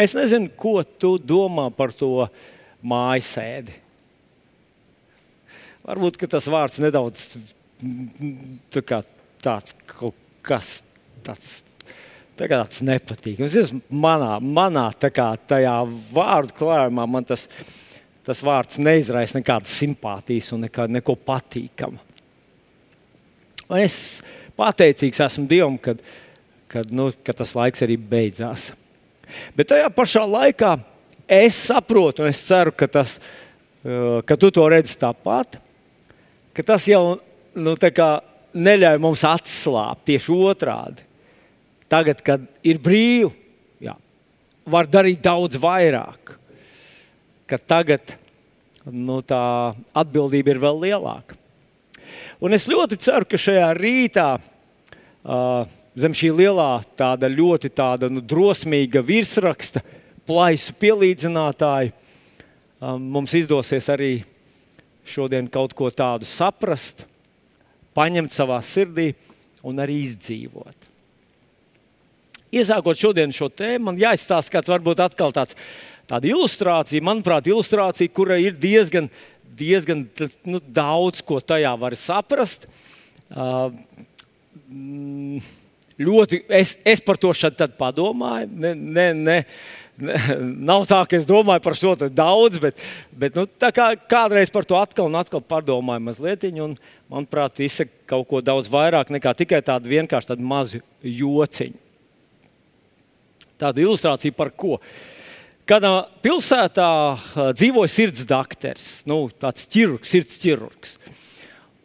Es nezinu, ko tu domā par to mājasēdi. Varbūt tas vārds nedaudz tā kā, tāds kaut kas tāds. Tāds nepatīkams. Manā, manā kā, vārdu klājumā man tas, tas vārds neizraisa nekādas simpātijas un nekā, neko patīkamu. Un es pateicīgs esmu Dievam, kad, kad, nu, kad tas laiks arī beidzās. Bet tajā pašā laikā es saprotu, un es ceru, ka, tas, uh, ka tu to redzi tāpat, ka tas jau nu, neļauj mums atslābt tieši otrādi. Tagad, kad ir brīvi, jā, var darīt daudz vairāk. Tagad nu, tā atbildība ir vēl lielāka. Un es ļoti ceru, ka šajā rītā uh, zem šī lielā, tāda ļoti tāda, nu, drosmīga virsraksta, plaisu pielīdzinātāja, um, mums izdosies arī šodien kaut ko tādu saprast, paņemt savā sirdī un arī izdzīvot. Iesākot šodien šo tēmu, man jāizstāsta kāds varbūt atkal tāds, tāda ilustrācija, manuprāt, ilustrācija, kura ir diezgan, diezgan nu, daudz ko tajā var saprast. Uh, mm, ļoti, es, es par to šeit padomāju. Ne, ne, ne, nav tā, ka es domāju par šo daudz, bet, bet nu, kā, kādreiz par to atkal un atkal padomāju mazliet. Un, manuprāt, izsaka kaut ko daudz vairāk nekā tikai tādu vienkārši tādu mazu jociņu. Tāda ilustrācija par ko? Kādā pilsētā dzīvoja sirds doktors, nu, tāds ķirurgs, sirds ķirurgs.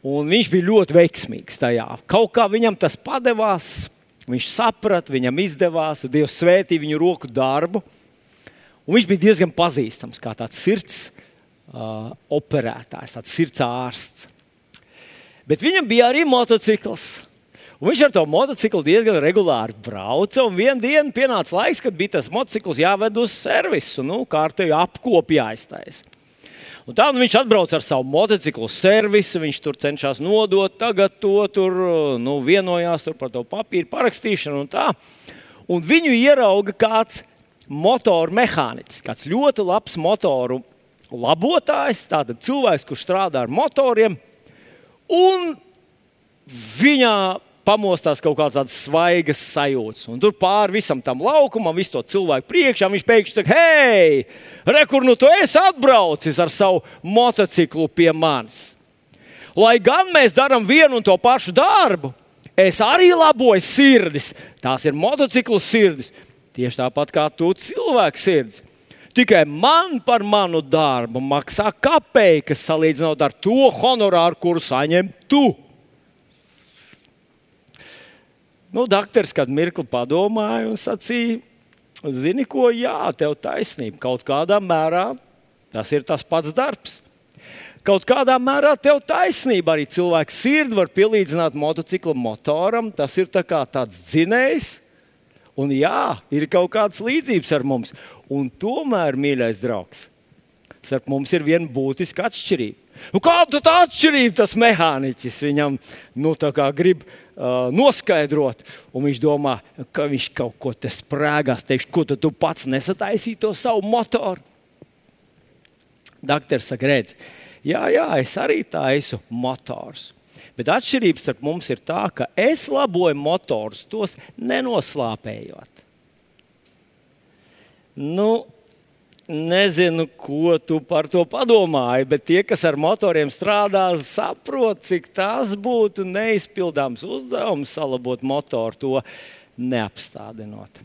Un viņš bija ļoti veiksmīgs tajā. Kaut kā viņam tas padevās, Viņš saprata, viņam izdevās, un Dievs svētīja viņu roku darbu. Un viņš bija diezgan pazīstams kā tāds sirds uh, operētājs, tāds sirds ārsts. Bet viņam bija arī motocikls. Un viņš ar to motociklu diezgan regulāri brauca. Un vienā dienā pienāca laiks, kad bija tas motocikls jāved uz servisu, nu, kārtēju apkopu jāiztaisa. Un tā nu, viņš atbrauc ar savu motociklu servisu, viņš tur cenšas nodot, tagad to tur nu, vienojās tur par to papīru parakstīšanu un tā. Un viņu ierauga kāds motoru mehāniķis, kāds ļoti labs motoru labotājs, tātad cilvēks, kurš strādā ar motoriem. Un viņā pamostās kaut kādas svaigas sajūtas. Un tur pāri visam tam laukumam, visu to cilvēku priekšā, viņš pēkšņi saka, hei, rekur, nu tu esi atbraucis ar savu motociklu pie manis. Lai gan mēs darām vienu un to pašu darbu, es arī laboju sirdis. Tās ir motociklu sirdis. Tieši tāpat kā tu cilvēku sirds. Tikai man par manu darbu maksā kapeikas salīdzinot ar to honorāru, kuru saņem tu. Nu, Dakteris kādu mirkli padomāja un sacīja, zini, ko, jā, tev taisnība. Kaut kādā mērā tas ir tas pats darbs. Kaut kādā mērā tev taisnība arī cilvēks sirdi var pielīdzināt motocikla motoram. Tas ir tā tāds dzinējs. Un jā, ir kaut kādas līdzības ar mums. Un tomēr, mīļais draugs, starp mums ir viena būtiska atšķirība. Nu, kāda tā atšķirība tas mehāniķis viņam nu, grib uh, noskaidrot? Un viņš domā, ka viņš kaut ko te sprāgās. Teikšu, ko tu pats nesataisīji to savu motoru? Dakteris saka, redz, jā, jā, es arī taisu motors. Bet atšķirība starp mums ir tā, ka es laboju motors, tos nenoslāpējot. Nu, Nezinu, ko tu par to padomāji, bet tie, kas ar motoriem strādā, saprot, cik tas būtu neizpildāms uzdevums salabot motoru, to neapstādinot.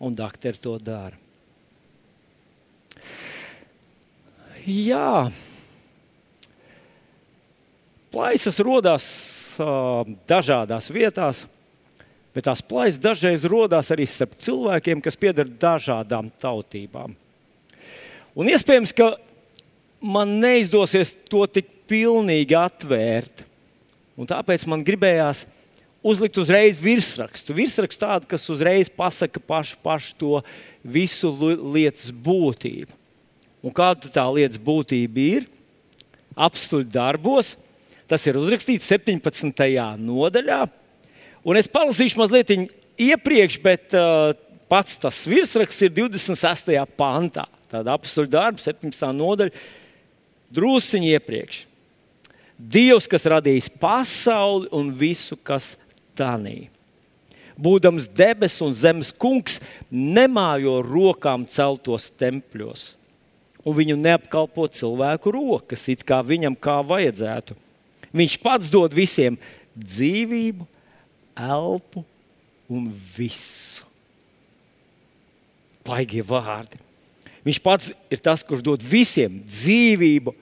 Un doktori to dara. Jā, plaisas rodas uh, dažādās vietās. Bet tās plaisas dažreiz rodas arī starp cilvēkiem, kas pieder dažādām tautībām. Un iespējams, ka man neizdosies to tik pilnīgi atvērt. Un tāpēc man gribējās uzlikt uzreiz virsrakstu. Virsrakstu tādu, kas uzreiz pasaka pašu, pašu to visu lietas būtību. Un kāda tā lietas būtība ir? Apstuļu darbos. Tas ir uzrakstīts 17. nodaļā. Un es palasīšu mazliet iepriekš, bet uh, pats tas virsraksts ir 26. pantā. Tāda apakstuļu darba, 17. nodaļa, drusciņi iepriekš. Dievs, kas radījis pasauli un visu, kas tanī. Būdams debesu un zemes kungs, nemājo rokām celtos tempļos, un viņu neapkalpo cilvēku rokas, it kā viņam kā vajadzētu. Viņš pats dod visiem dzīvību, elpu un visu. Paigie vārdi. Viņš pats ir tas, kurš dod visiem dzīvību,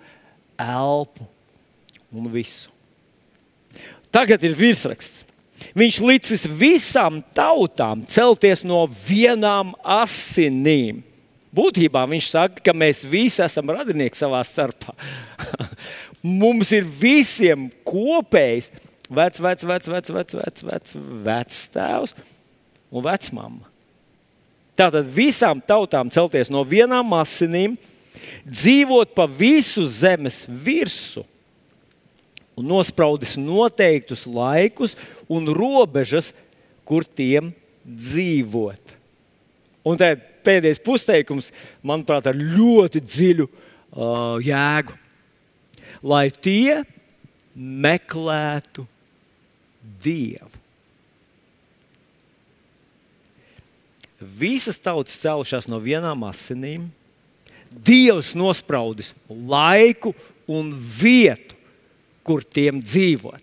elpu un visu. Tagad ir virsraksts. Viņš licis visām tautām celties no vienām asinīm. Būtībā viņš saka, ka mēs visi esam radinieki savā starpā. Mums ir visiem kopējs vecs, vecs, vecs, vecs, vecs, vecs, vecs, vecs tēvs un vecmāma. Tātad visām tautām celties no vienām asinīm, dzīvot pa visu zemes virsmu un nospraudis noteiktus laikus un robežas, kur tiem dzīvot. Un tā pēdējais pusteikums, manuprāt, ar ļoti dziļu uh, jēgu. Lai tie meklētu Dievu. Visas tautas cēlušās no vienām asinīm. Dievs nospraudis laiku un vietu, kur tiem dzīvot.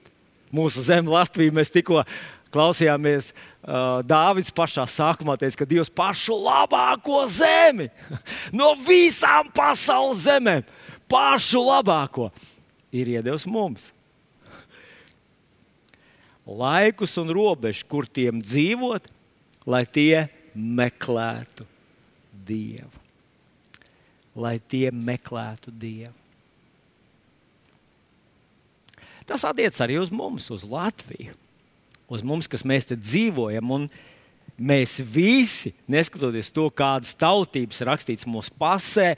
Mūsu zeme, Latvija, mēs tikko klausījāmies. Uh, Dāvids pašā sākumā teica, ka Dievs pašu labāko zemi no visām pasaules zemēm, pašu labāko ir iedevis mums laikus un robežas, kur tiem dzīvot, lai tie meklētu Dievu. Lai tie meklētu Dievu. Tas attiecas arī uz mums, uz Latviju. Uz mums, kas mēs te dzīvojam. Un mēs visi, neskatoties to, kādas tautības ir rakstīts mūsu pasē,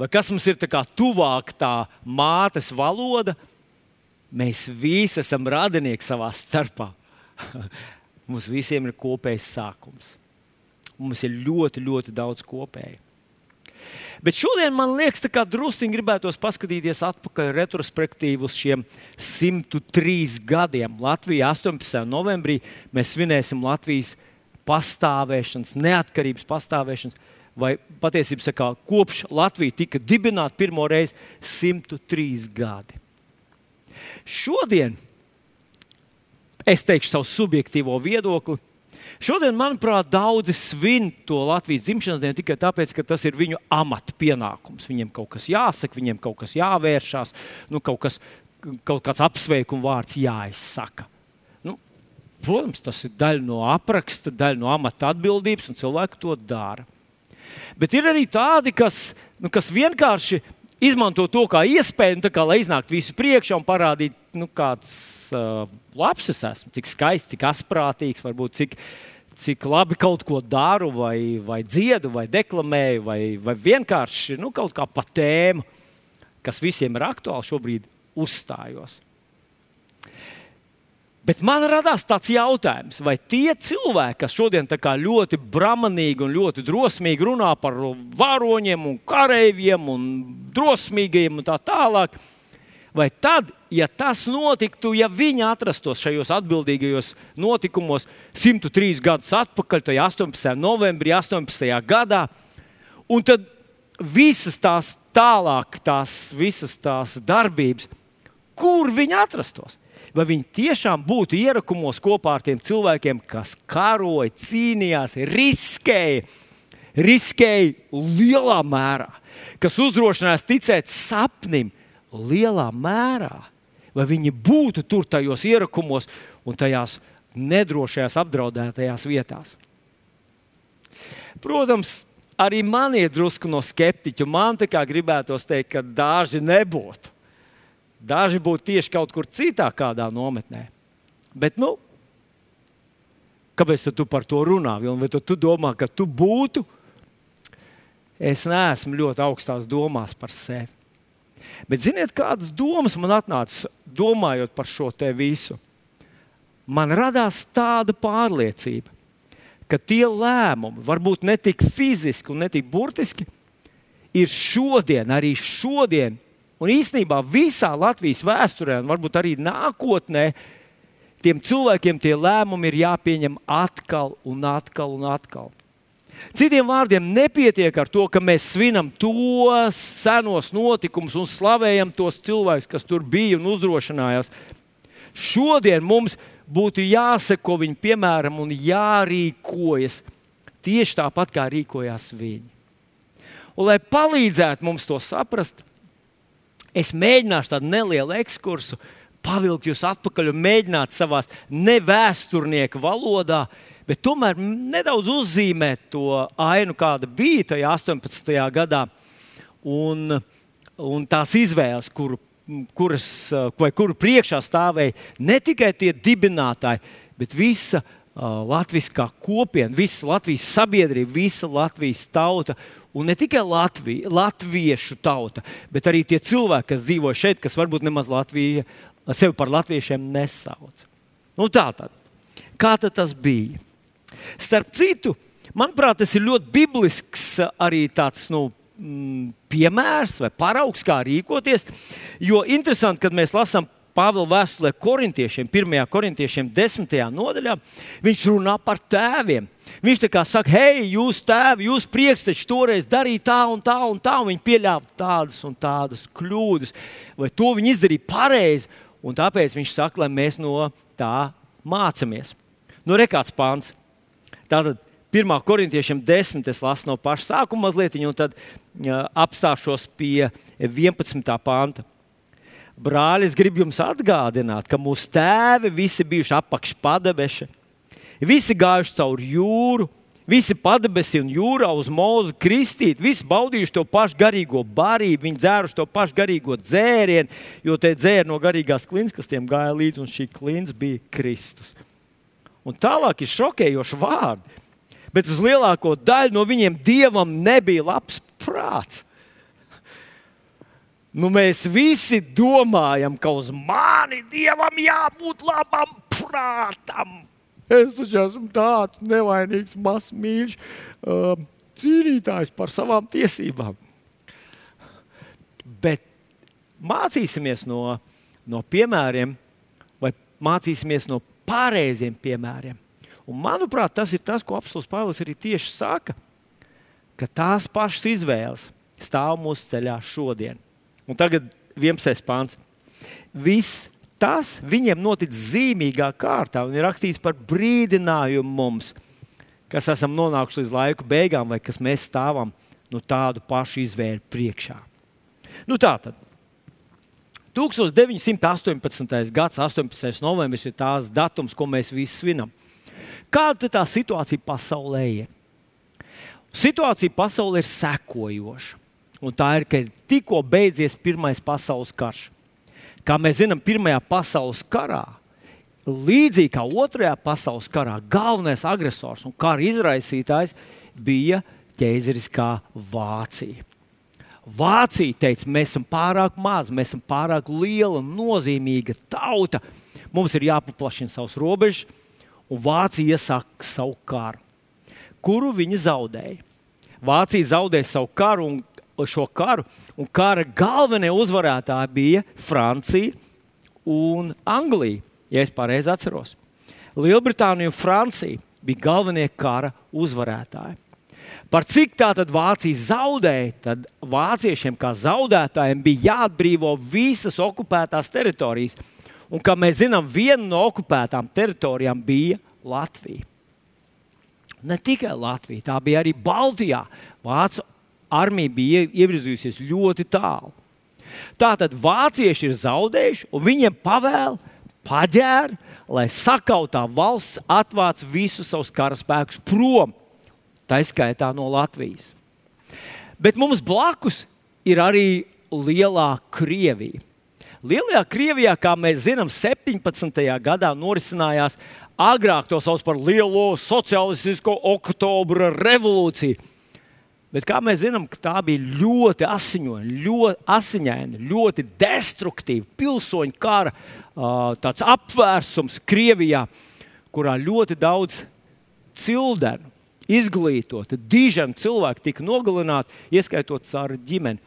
vai kas mums ir tuvāk tā mātes valoda, Mēs visi esam radinieki savā starpā. Mums visiem ir kopējs sākums. Mums ir ļoti, ļoti daudz kopēju. Bet šodien man liekas, ka druskuļi gribētos paskatīties atpakaļ retrospektīvi uz šiem 103 gadiem. Latvijā 18. novembrī mēs svinēsim Latvijas pastāvēšanas, neatkarības pastāvēšanas, vai patiesībā kopš Latvija tika dibināta pirmo reizi 103 gadi. Šodien es teikšu savu subjektīvo viedokli. Šodien, manuprāt, daudzi svin to Latvijas dzimšanas dienu tikai tāpēc, ka tas ir viņu amata pienākums. Viņiem kaut kas jāsaka, viņiem kaut kas jāvēršās, nu, kaut, kas, kaut kāds apsveikuma vārds jāizsaka. Nu, protams, tas ir daļa no apraksta, daļa no amata atbildības, un cilvēki to dara. Bet ir arī tādi, kas, nu, kas vienkārši izmanto to kā iespēju, nu, kā, lai iznāktu visu priekšā un parādītu, nu, kāds uh, labs es esmu, cik skaists, cik asprātīgs, varbūt cik, cik labi kaut ko daru, vai, vai dziedu, vai deklamēju, vai, vai vienkārši nu, kaut kā pa tēmu, kas visiem ir aktuāli šobrīd, uzstājos. Bet man radās tāds jautājums, vai tie cilvēki, kas šodien ļoti bramanīgi un ļoti drosmīgi runā par varoņiem, un kareiviem un drosmīgiem un tā tālāk, vai tad, ja tas notiktu, ja viņi atrastos šajos atbildīgajos notikumos 103 gadus atpakaļ, tajā 18. novembrī, 18. gadā, un tad visas tās tālāk, tās visas tās darbības, kur viņi atrastos? vai viņi tiešām būtu ierakumos kopā ar tiem cilvēkiem, kas karoja, cīnījās, riskēja, riskēja lielā mērā, kas uzdrošinājās ticēt sapnim lielā mērā. Vai viņi būtu tur tajos ierakumos un tajās nedrošajās, apdraudētajās vietās? Protams, arī man ir drusku no skeptiķa. Man tā kā gribētos teikt, ka daži nebūtu. Daži būtu tieši kaut kur citā, kādā nometnē. Bet, nu, kāpēc tu par to runā? Vai tu, tu domā, ka tu būtu? Es neesmu ļoti augstās domās par sevi. Bet ziniet, kādas domas man atnāca domājot par šo te visu? Man radās tāda pārliecība, ka tie lēmumi, varbūt ne tik fiziski un ne tik burtiski, ir šodien, arī šodien, un īsnībā visā Latvijas vēsturē, un varbūt arī nākotnē, tiem cilvēkiem tie lēmumi ir jāpieņem atkal un atkal un atkal. Citiem vārdiem, nepietiek ar to, ka mēs svinam tos senos notikumus un slavējam tos cilvēkus, kas tur bija un uzdrošinājās. Šodien mums būtu jāseko viņu piemēram un jārīkojas tieši tāpat, kā rīkojās viņi. Un, lai palīdzētu mums to saprast, es mēģināšu tādu nelielu ekskursu, pavilkt jūs atpakaļ un mēģināt savā nevēsturnieku valodā, bet tomēr nedaudz uzzīmēt to ainu, kāda bija tajā 18. gadā, un, un tās izvēles, kuru kuras, vai kuru priekšā stāvēja ne tikai tie dibinātāji, bet visa Latvijas kopiena, visa Latvijas sabiedrība, visa Latvijas tauta. Un ne tikai Latvija, latviešu tauta, bet arī tie cilvēki, kas dzīvo šeit, kas varbūt nemaz Latviju, sevi par latviešiem nesauc. Nu, tā tad, kā tad tas bija? Starp citu, manuprāt, tas ir ļoti biblisks arī tāds nu, mm, piemērs vai paraugs, kā rīkoties. Jo interesanti, kad mēs lasām Pāvila vēstulē korintiešiem, 1. korintiešiem, 10. nodaļā, viņš runā par tēviem. Viņš tā kā saka, hei, jūs tēvi, jūs priekšteči toreiz darīja tā un tā un tā, un viņi pieļāva tādas un tādas kļūdas, vai to viņi izdarīja pareizi, un tāpēc viņš saka, lai mēs no tā mācāmies. Nu, rekāds pāns. Tātad 1. korintiešiem 10. es lasu no paša sākuma mazliet, un tad apstāšos pie 11. panta. Brāļi, es gribu jums atgādināt, ka mūsu tēvi visi bijuši apakšpadebeši, visi gājuši cauri jūru, visi padebesi un jūrā uz mūzu kristīt, visi baudījuši to pašu garīgo barību, viņi dzēruši to pašu garīgo dzērienu, jo tie dzēri no garīgās klints, kas tiem gāja līdzi, un šī klints bija Kristus. Un tālāk ir šokējoši vārdi bet uz lielāko daļu no viņiem dievam nebija labs prāts. Nu, mēs visi domājam, ka uz mani dievam jābūt labam prātam. Es taču esmu tāds nevainīgs, mazs mīļš, uh, cīnītājs par savām tiesībām. Bet mācīsimies no, no piemēriem, vai mācīsimies no pareiziem piemēriem. Un, manuprāt, tas ir tas, ko apelsīns Pāvils arī tieši saka, ka tās pašas izvēles stāv mūsu ceļā šodien. Un tagad 11. pāns. Viss tas viņiem notic zīmīgā kārtā un ir rakstīts par brīdinājumu mums, kas esam nonākuši līdz laiku beigām vai kas mēs stāvam no tādu pašu izvēļu priekšā. Nu, tā tad 1918. gads, 18. novembris ir tās datums, ko mēs visi svinam. Kāda tā situācija pasaulē ir? Situācija pasaulē ir sekojoša. Un tā ir, ka tikko beidzies Pirmais pasaules karš. Kā mēs zinām, Pirmajā pasaules karā, līdzīgi kā Otrajā pasaules karā, galvenais agresors un kara izraisītājs bija ķēzeriskā Vācija. Vācija teica, mēs esam pārāk mazi, mēs esam pārāk liela, nozīmīga tauta. Mums ir jāpaplašina savas robežas, un Vācija iesāka savu karu, kuru viņi zaudēja. Vācija zaudēja savu karu un šo karu, un kara galvenie uzvarētāji bija Francija un Anglija, ja es pareizi atceros. Lielbritānija un Francija bija galvenie kara uzvarētāji. Par cik tā tad Vācija zaudēja, tad vāciešiem kā zaudētājiem bija jāatbrīvo visas okupētās teritorijas. Un, kā mēs zinām, viena no okupētām teritorijām bija Latvija. Ne tikai Latvija, tā bija arī Baltijā. Vācu armija bija ievirzījusies ļoti tālu. Tātad vācieši ir zaudējuši, un viņiem pavēl, paģēra, lai sakautā valsts atvāc visus savus karaspēkus prom, tā izskaitā no Latvijas. Bet mums blakus ir arī lielā Krievija. Lielajā Krievijā, kā mēs zinām, 17. gadā norisinājās agrāk to sauc par lielo sociālistisko oktobra revolūciju. Bet kā mēs zinām, tā bija ļoti asiņoņa, ļoti asiņaina, ļoti destruktīva pilsoņu kara apvērsums Krievijā, kurā ļoti daudz cildenu, izglītota, dižana cilvēki tika nogalināti, ieskaitot caur ģimeni.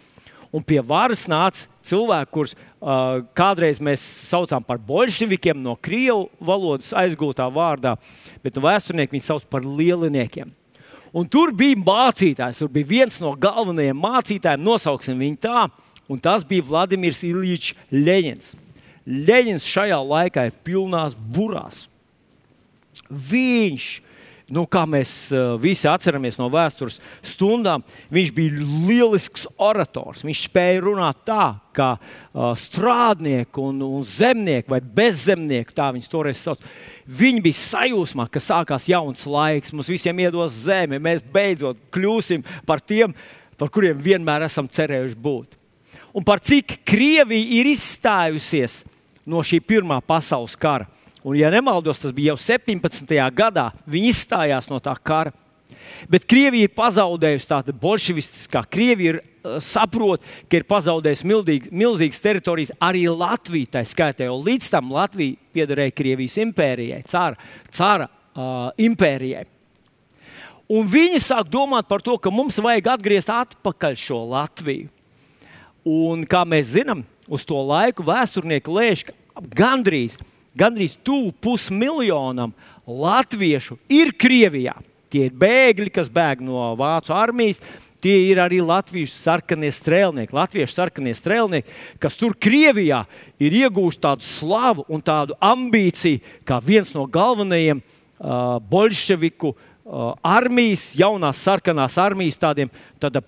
Un pie varas nāca cilvēki, kurus uh, kādreiz mēs saucām par bolševikiem, no krievu valodas aizgūtā vārdā, bet no vēsturnieki viņi sauc par lieliniekiem. Un tur bija mācītājs, tur bija viens no galvenajiem mācītājiem, nosauksim viņu tā, un tas bija Vladimirs Ilīčs Leņņņins. Leņņņins šajā laikā ir pilnās burās. Viņš nu, kā mēs visi atceramies no vēstures stundām, viņš bija lielisks orators. Viņš spēja runāt tā, kā strādnieki un, un zemnieki vai bezzemnieki, tā viņus toreiz sauc. Viņi bija sajūsmā, ka sākās jauns laiks, mums visiem iedos zeme, mēs beidzot kļūsim par tiem, par kuriem vienmēr esam cerējuši būt. Un par cik Krievija ir izstājusies no šī Pirmā pasaules kara. Un, ja nemaldos, tas bija jau 17. gadā. Viņi izstājās no tā kara. Bet Krievija ir pazaudējusi tādu bolševistiskā. Krievija ir, uh, saprot, ka ir pazaudējusi milzīgas, milzīgas teritorijas arī Latvijai. Tā skaitā jau līdz tam Latvija piederēja Krievijas impērijai, cara, cara uh, impērijai. Un viņi sāk domāt par to, ka mums vajag atgriezt atpakaļ šo Latviju. Un, kā mēs zinām, uz to laiku vēsturnieki lēš, gandrīz gandrīz tuvu pusmiljonam latviešu ir Krievijā. Tie ir bēgļi, kas bēg no Vācu armijas. Tie ir arī latviešu sarkanie strēlnieki, latviešu sarkanie strēlnieki, kas tur Krievijā ir ieguvuši tādu slavu un tādu ambīciju, kā viens no galvenajiem uh, bolševiku uh, armijas, jaunās sarkanās armijas tādiem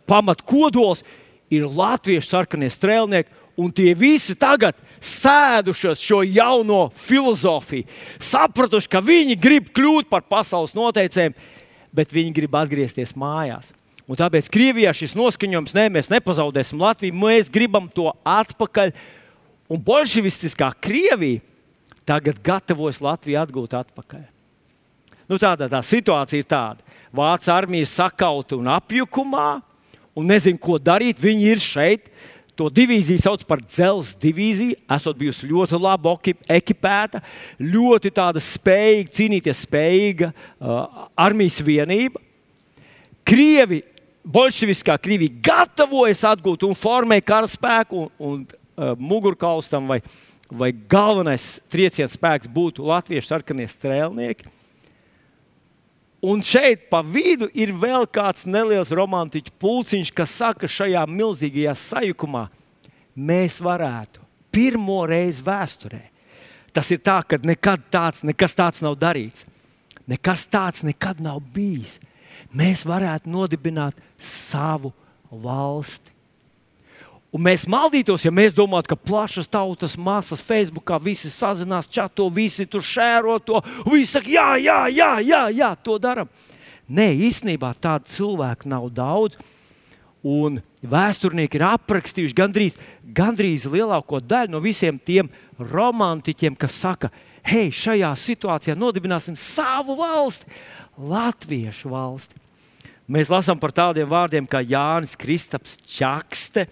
pamatkodols ir latviešu sarkanie strēlnieki, un tie visi tagad sēdušos šo jauno filozofiju, sapratuši, ka viņi grib kļūt par pasaules noteicējiem, bet viņi grib atgriezties mājās. Un tāpēc Krievijā šis noskaņojums, ne, mēs nepazaudēsim Latviju, mēs gribam to atpakaļ. Un bolševistiskā Krievija tagad gatavojas Latviju atgūt atpakaļ. Nu, tāda tā situācija ir tāda. Vācu armija ir sakauta un apjukumā, un nezinu, ko darīt. Viņi ir šeit, To divīziju sauc par dzelzceļa divīziju. Esot bijusi ļoti labi ekipēta, ļoti spējīga, cīnīties spējīga uh, armijas vienība. Krievi, bolševiskā Krievija gatavojas atgūt un formē karaspēku, un, un uh, mugurkaustam vai, vai galvenais trieciens spēks būtu latviešu sarkanie strēlnieki. Un šeit pa vidu ir vēl kāds neliels romantiķu pulciņš, kas saka, šajā milzīgajā sajukumā mēs varētu pirmo reizi vēsturē. Tas ir tā, ka nekad tāds, nekas tāds nav darīts. Nekas tāds nekad nav bijis. Mēs varētu nodibināt savu valsti. Un mēs maldītos, ja mēs domātu, ka plašas tautas masas Facebookā visi sazinās, čato, visi tur šēro to. Visi saka, jā, jā, jā, jā, jā to darām. Nē, īstenībā tādu cilvēku nav daudz. Un vēsturnieki ir aprakstījuši gandrīz, gandrīz lielāko daļu no visiem tiem romantiķiem, kas saka, hei, šajā situācijā nodibināsim savu valsti, Latviešu valsti. Mēs lasām par tādiem vārdiem kā Jānis Kristaps Čakste,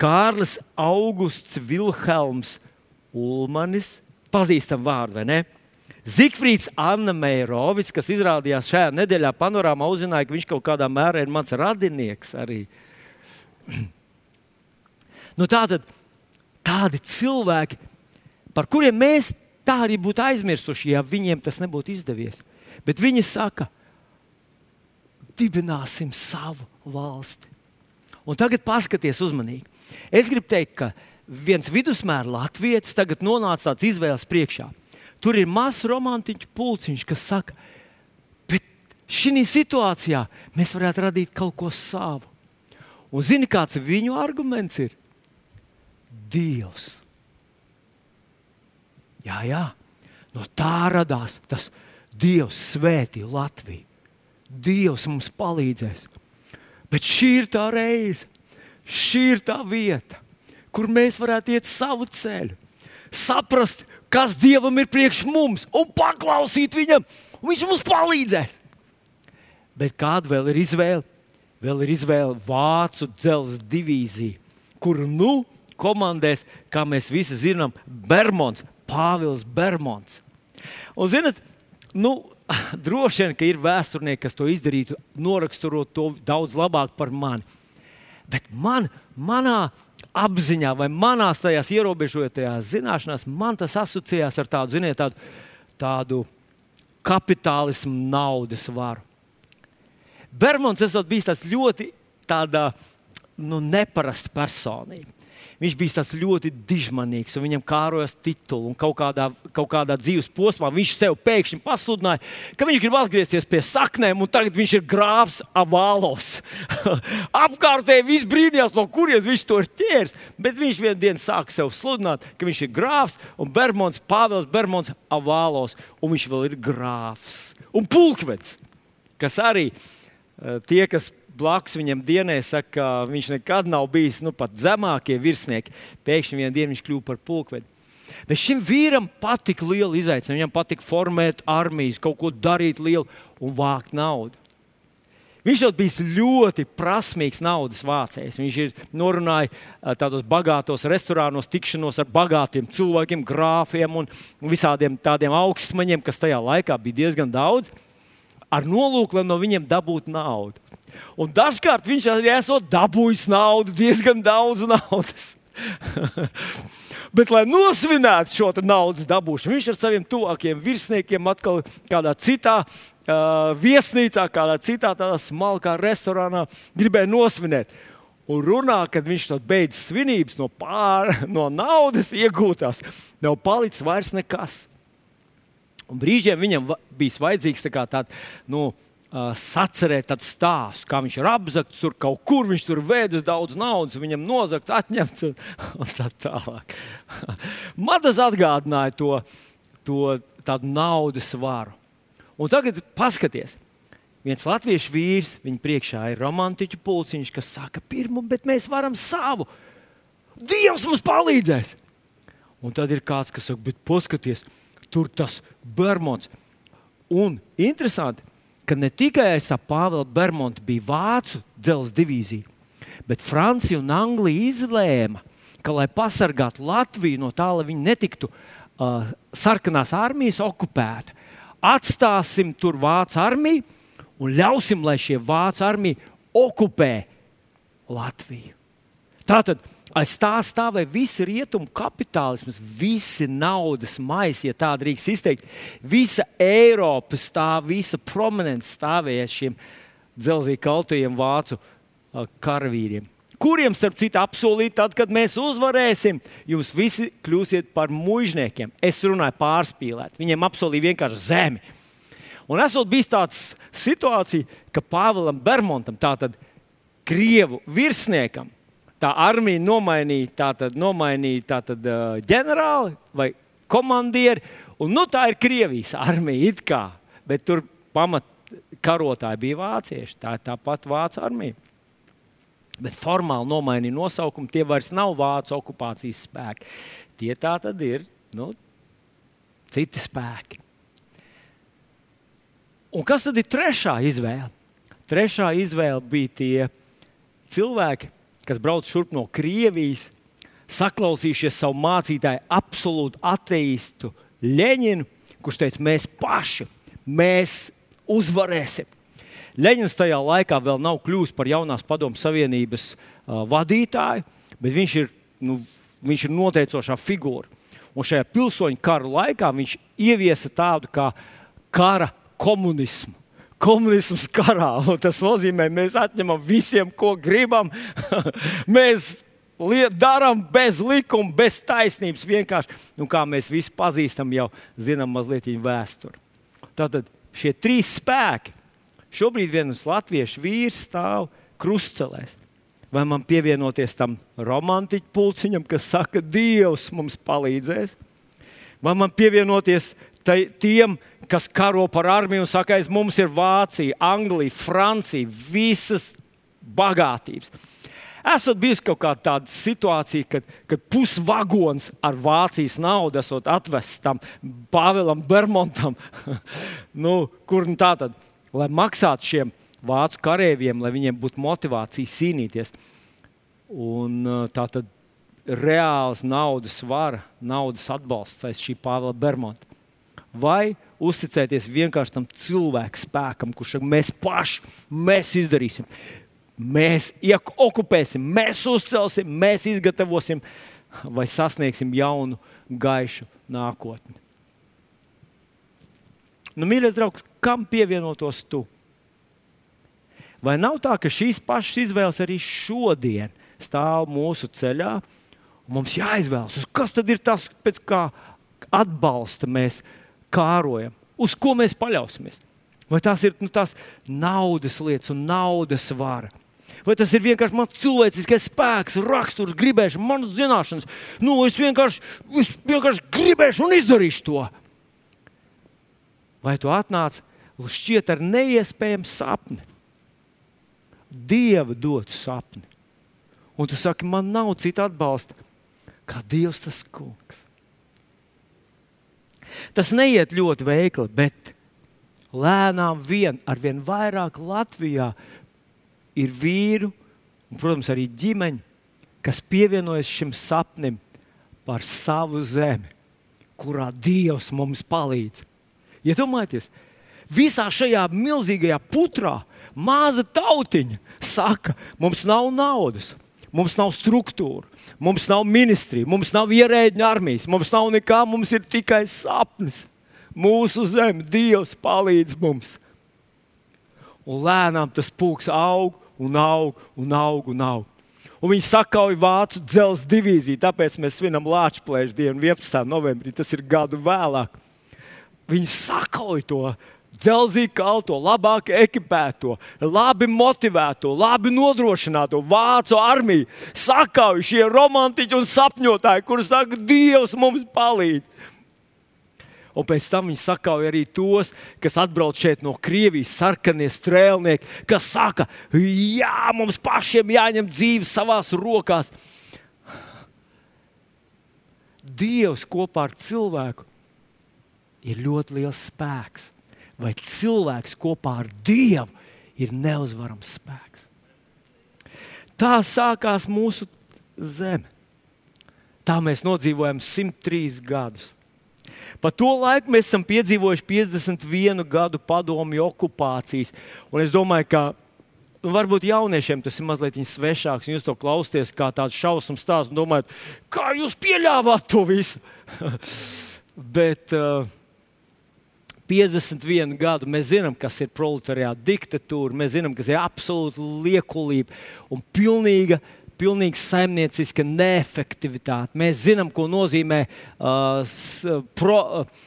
Kārlis Augusts Vilhelms Ulmanis, pazīstam vārdu, vai ne? Zikfrīds Anna Meirovics, kas izrādījās šajā nedēļā panorāmā, uzzināja, ka viņš kaut kādā mērā ir mans radinieks arī. nu, tātad, tādi cilvēki, par kuriem mēs tā arī būtu aizmirsuši, ja viņiem tas nebūtu izdevies. Bet viņi saka, dibināsim savu valsti. Un tagad paskatieties uzmanīgi. Es gribu teikt, ka viens vidusmēra latviečs tagad nonāca tāds izvēles priekšā. Tur ir mazs romantiķu pulciņš, kas saka, bet šī situācijā mēs varētu radīt kaut ko savu. Un zini, kāds viņu arguments ir? Dievs. Jā, jā, no tā radās tas Dievs svētī Latviju. Dievs mums palīdzēs. Bet šī ir tā reize, Šī ir tā vieta, kur mēs varētu iet savu ceļu, saprast, kas Dievam ir priekš mums, un paklausīt Viņam, un Viņš mums palīdzēs. Bet kāda vēl ir izvēle? Vēl ir izvēle Vācu dzelzceļa divīzija, kur nu komandēs, kā mēs visi zinām, Bermons, Pāvils Bermons. Un, zinat, nu, droši vien, ka ir vēsturnieki, kas to izdarītu, noraksturot to daudz labāk par mani. Bet man, manā apziņā vai manās tajās ierobežotajās zināšanās, man tas asociējās ar tādu, ziniet, tādu, tādu kapitālismu, naudas varu. Bermons esot bijis tas ļoti tāda, nu, neparasta personība. Viņš bija tāds ļoti dižmanīgs, un viņam kārojas titulu. Kaut kādā, kaut kādā dzīves posmā viņš sev pēkšņi pasludināja, ka viņš grib atgriezties pie saknēm, un tagad viņš ir grāfs Avālos. Apkārtēji viss brīnījās, no kurienes viņš to ir ķēris. Bet viņš vienā dienā sāka sev sludināt, ka viņš ir grāfs un Bermons, Pāvils Bermons Avālos, un viņš vēl ir grāfs un pulkvedis, kas arī eh, tie, kas blakus viņam dienē saka, ka viņš nekad nav bijis nu, pat zemākie virsnieki. Pēkšņi vienā dienā viņš kļuva par pulkvedi. Bet šim vīram patika liela izaicinājuma. Viņam patika formēt armijas, kaut ko darīt lielu un vākt naudu. Viņš jau bija ļoti prasmīgs naudas vācējs. Viņš ir norunājis tādos bagātos restorānos, tikšanos ar bagātiem cilvēkiem, grāfiem un visādiem tādiem augstmaņiem, kas tajā laikā bija diezgan daudz, ar nolūku, lai no viņiem dabūtu naudu. Un dažkārt viņš arī esot dabūjis naudu, diezgan daudz naudas. Bet, lai nosvinētu šo naudas dabūšanu, viņš ar saviem tuvākiem virsniekiem atkal kādā citā uh, viesnīcā, kādā citā tādā smalkā restorānā gribēja nosvinēt. Un runā, kad viņš to beidz svinības no, pār, no naudas iegūtās, nav palicis vairs nekas. Un brīžiem viņam bija vajadzīgs tā tāds, nu, sacerēt tādu stāstu, kā viņš ir apzakts, tur kaut kur viņš tur vēdus daudz naudas, viņam nozagts, atņemts un, un tā tālāk. Man tas atgādināja to, to tādu naudas varu. Un tagad paskatieties. Viens latviešu vīrs, viņa priekšā ir romantiķu pulciņš, kas saka, pirmā, bet mēs varam savu. Dievs mums palīdzēs! Un tad ir kāds, kas saka, bet paskatieties, tur tas Bermons. Un interesanti, ka ne tikai aiz tā Pāvila Bermonta bija vācu dzelzceļa divīzija, bet Francija un Anglija izlēma, ka, lai pasargātu Latviju no tā, lai viņi netiktu uh, sarkanās armijas okupēta, atstāsim tur vācu armiju un ļausim, lai šie vācu armija okupē Latviju. Tātad aiz tā stāvēja visi rietumu kapitālisms, visi naudas maisi, ja tā drīkst izteikt. Visa Eiropa stāv, visa prominence stāvēja šiem dzelzīgi kaltajiem vācu karavīriem. Kuriem, starp citu, apsolīt, tad, kad mēs uzvarēsim, jūs visi kļūsiet par mužniekiem. Es runāju pārspīlēt. Viņiem apsolīja vienkārši zemi. Un esot bijis tāds situācija, ka Pāvēlam Bermontam, tātad Krievu virsniekam, tā armija nomainīja, tātad, nomainīja tātad, uh, ģenerāli vai komandieri. Un, nu, tā ir Krievijas armija, kā, bet tur pamat karotāji bija vācieši. Tā ir tā pati vācu armija. Bet formāli nomainīja nosaukumu. Tie vairs nav vācu okupācijas spēki. Tie tā tad ir nu, citi spēki. Un kas tad ir trešā izvēle? Trešā izvēle bija tie cilvēki, kas brauc šurp no Krievijas, saklausījušies savu mācītāju, absolūtu ateistu Leņinu, kurš teica, mēs paši mēs uzvarēsim. Leņņņins tajā laikā vēl nav kļuvis par jaunās padomu savienības uh, vadītāju, bet viņš ir, nu, viņš ir noteicošā figūra. Un šajā pilsoņu kara laikā viņš ieviesa tādu kā kara komunismu komunisms karā. Tas nozīmē, mēs atņemam visiem, ko gribam. mēs darām bez likuma, bez taisnības. Vienkārši, nu, kā mēs visi pazīstam, jau zinām mazliet viņa vēsturi. Tātad šie trīs spēki. Šobrīd viens latviešu vīrs stāv krustcelēs. Vai man pievienoties tam romantiķu pulciņam, kas saka, Dievs mums palīdzēs? Vai man pievienoties tai, tiem, kas karo par armiju un saka, aiz mums ir Vācija, Anglija, Francija, visas bagātības. Esat bijis kaut kāda tāda situācija, kad, kad pusvagons ar Vācijas naudu esat atvests tam Pāvēlam Bermontam, nu, kur nu tā tad, lai maksātu šiem vācu karavīriem, lai viņiem būtu motivācija cīnīties. Un, tā tad reāls naudas vara, naudas atbalsts aiz šī Pāvila Bermonta. Vai uzticēties vienkārši tam cilvēku spēkam, kurš saka, mēs paši mēs izdarīsim. Mēs okupēsim, mēs uzcelsim, mēs izgatavosim vai sasniegsim jaunu, gaišu nākotni. Nu, mīļais draugs, kam pievienotos tu? Vai nav tā, ka šīs pašas izvēles arī šodien stāv mūsu ceļā? Mums jāizvēlas, kas tad ir tas, pēc kā atbalsta mēs kārojam, uz ko mēs paļausimies. Vai tās ir nu, tās naudas lietas un naudas vara? Vai tas ir vienkārši mans cilvēciskais spēks, raksturs, gribēšana, manas zināšanas? Nu, es, vienkārši, es vienkārši gribēšu un izdarīšu to. Vai tu atnāc šķiet ar neiespējamu sapni? Dieva dotu sapni. Un tu saki, man nav cita atbalsta, kā Dievs tas kungs. Tas neiet ļoti veikli, bet lēnām vien, ar vien vairāk Latvijā ir vīru, un, protams, arī ģimeņi, kas pievienojas šim sapnim par savu zemi, kurā Dievs mums palīdz. Iedomājieties, visā šajā milzīgajā putrā maza tautiņa saka, mums nav naudas, mums nav struktūra, mums nav ministrija, mums nav ierēģiņa armijas, mums nav nekā, mums ir tikai sapnis. Mūsu zeme, Dievs palīdz mums. Un lēnām tas pūks aug un aug un aug. Un aug. Un viņi sakauja vācu dzelzceļa divīziju, tāpēc mēs svinam Latvijas dienu 11. novembrī. Tas ir gadu vēlāk. Viņi sakauja to dzelzceļa kalto, labāk ekipēto, labi motivēto, labi nodrošināto vācu armiju. Sakauja šie romantiķi un sapņotāji, kuriem saka, Dievs mums palīdz un pēc tam viņi sakauja arī tos, kas atbrauc šeit no Krievijas, sarkanie strēlnieki, kas saka, jā, mums pašiem jāņem dzīve savās rokās. Dievs kopā ar cilvēku ir ļoti liels spēks, vai cilvēks kopā ar Dievu ir neuzvarams spēks. Tā sākās mūsu zeme. Tā mēs nodzīvojam 103 gadus. Pa to laiku mēs esam piedzīvojuši 51 gadu padomju okupācijas. Un es domāju, ka nu, varbūt jauniešiem tas ir mazliet svešāks. Jūs to klausāties kā tāds šausmu stāsts un domājat, kā jūs pieļāvāt to visu. Bet uh, 51 gadu mēs zinām, kas ir proletariāta diktatūra, mēs zinām, kas ir absolūta liekulība un pilnīga pilnīgi saimnieciska neefektivitāte. Mēs zinām, ko nozīmē uh, pro, uh,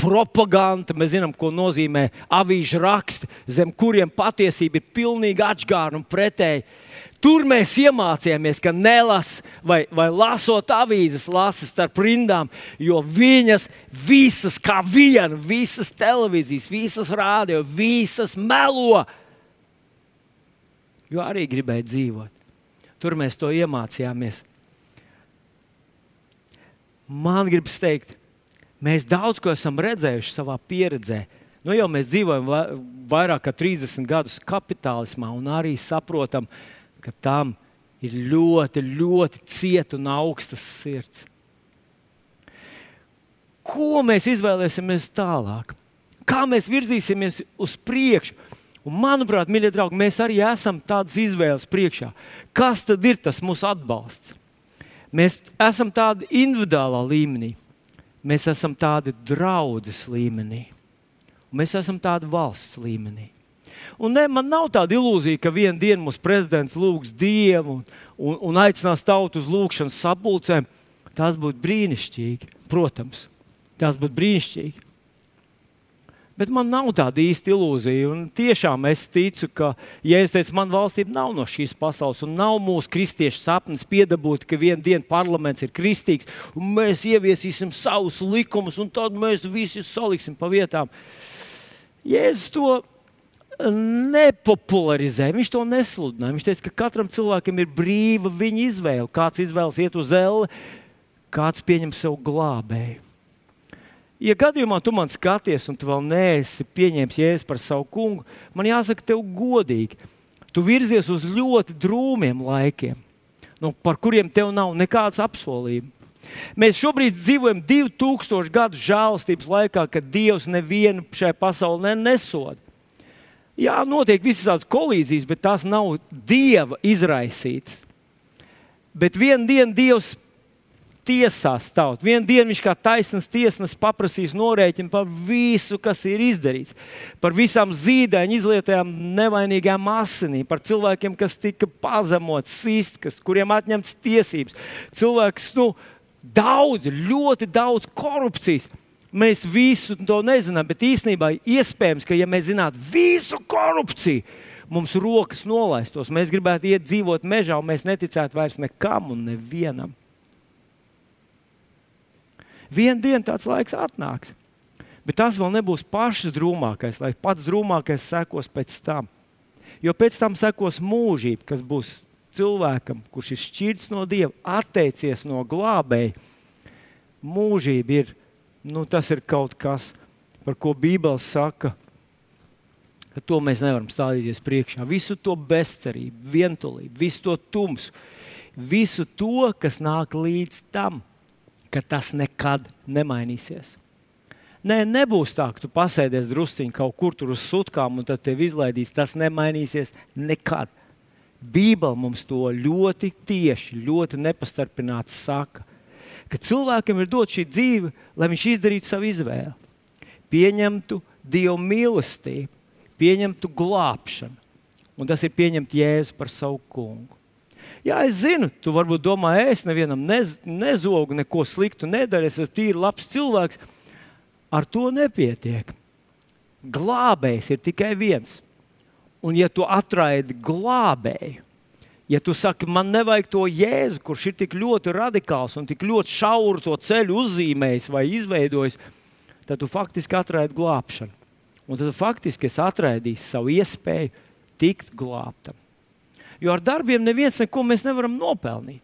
propaganda, mēs zinām, ko nozīmē avīžu raksti, zem kuriem patiesība ir pilnīgi atšķirīga un pretēji. Tur mēs iemācījāmies, ka nelas vai, vai lasot avīzes, lasa starp rindām, jo viņas visas, kā viena, visas televīzijas, visas rādio, visas melo. Jo arī gribēja dzīvot. Tur mēs to iemācījāmies. Man gribas teikt, mēs daudz ko esam redzējuši savā pieredzē. Nu, jau mēs dzīvojam vairāk kā 30 gadus kapitālismā un arī saprotam, ka tam ir ļoti, ļoti cieta un augstas sirds. Ko mēs izvēlēsimies tālāk? Kā mēs virzīsimies uz priekšu? Un, manuprāt, mīļie draugi, mēs arī esam tādas izvēles priekšā. Kas tad ir tas mūsu atbalsts? Mēs esam tādi individuālā līmenī, mēs esam tādi draudzes līmenī, un mēs esam tādi valsts līmenī. Un ne, man nav tāda ilūzija, ka vienā dienā mūsu prezidents lūgs Dievu un, un, un aicinās tautu uz lūgšanas sapulcēm. Tas būtu brīnišķīgi, protams, tas būtu brīnišķīgi. Bet man nav tāda īsta ilūzija. Un tiešām es ticu, ka, ja es teicu, man valstība nav no šīs pasaules, un nav mūsu kristiešu sapnis piedabūt, ka vienā dienā parlaments ir kristīgs, un mēs ieviesīsim savus likumus, un tad mēs visi saliksim pa vietām. Jēzus to nepopularizēja, viņš to nesludināja. Viņš teica, ka katram cilvēkam ir brīva viņa izvēle. Kāds izvēlas iet uz elli, kāds pieņem sev glābēju. Ja gadījumā tu man skaties, un tu vēl neesi pieņēmis jēzu par savu kungu, man jāsaka, tev godīgi. Tu virzies uz ļoti drūmiem laikiem, no, par kuriem tev nav nekādas apsolījuma. Mēs šobrīd dzīvojam 2000 gadu žēlastības laikā, kad Dievs nevienu šajā pasaulē nesoda. Jā, notiek visas tādas kolīzijas, bet tās nav Dieva izraisītas. Bet vienā dienā Dievs tiesās tautu. Vienu dienu viņš kā taisnīgs tiesnesis paprasīs norēķinu par visu, kas ir izdarīts. Par visām zīdaiņu izlietajām nevainīgām asinīm, par cilvēkiem, kas tika pazemots, sists, kuriem atņemts tiesības. Cilvēks, nu, daudz, ļoti daudz korupcijas. Mēs visu to nezinām, bet īstenībā iespējams, ka ja mēs zinātu visu korupciju, mums rokas nolaistos. Mēs gribētu iet dzīvot mežā, un mēs neticētu vairs nekam un nevienam. Vienu dienu tāds laiks atnāks, bet tas vēl nebūs pašs drūmākais, lai pats drūmākais sekos pēc tam. Jo pēc tam sekos mūžība, kas būs cilvēkam, kurš ir šķirts no Dieva, atteicies no glābēja, mūžība ir, nu, tas ir kaut kas, par ko Bībele saka, ka to mēs nevaram stādīties priekšā. Visu to bezcerību, vientulību, visu to tumsu, visu to, kas nāk līdz tam, ka tas nekad nemainīsies. Nē, nebūs tā, ka tu pasēdies drusciņā kaut kur tur uz sutkām un tad tevi izlaidīs. Tas nemainīsies nekad. Bībele mums to ļoti tieši, ļoti nepastarpināti saka. Ka cilvēkam ir dot šī dzīve, lai viņš izdarītu savu izvēli, pieņemtu Dieva mīlestību, pieņemtu glābšanu. Un tas ir pieņemt Jēzu par savu kungu. Jā, es zinu, tu varbūt domā, es nevienam nez, nezogu, neko sliktu nedaru, es esmu tīri labs cilvēks. Ar to nepietiek. Glābējs ir tikai viens Un, ja tu atraidi glābēju, ja tu saki, man nevajag to jēzu, kurš ir tik ļoti radikāls un tik ļoti šauru to ceļu uzzīmējis vai izveidojis, tad tu faktiski atraidi glābšanu. Un tad faktiski es atraidīšu savu iespēju tikt glābtam. Jo ar darbiem neviens neko mēs nevaram nopelnīt.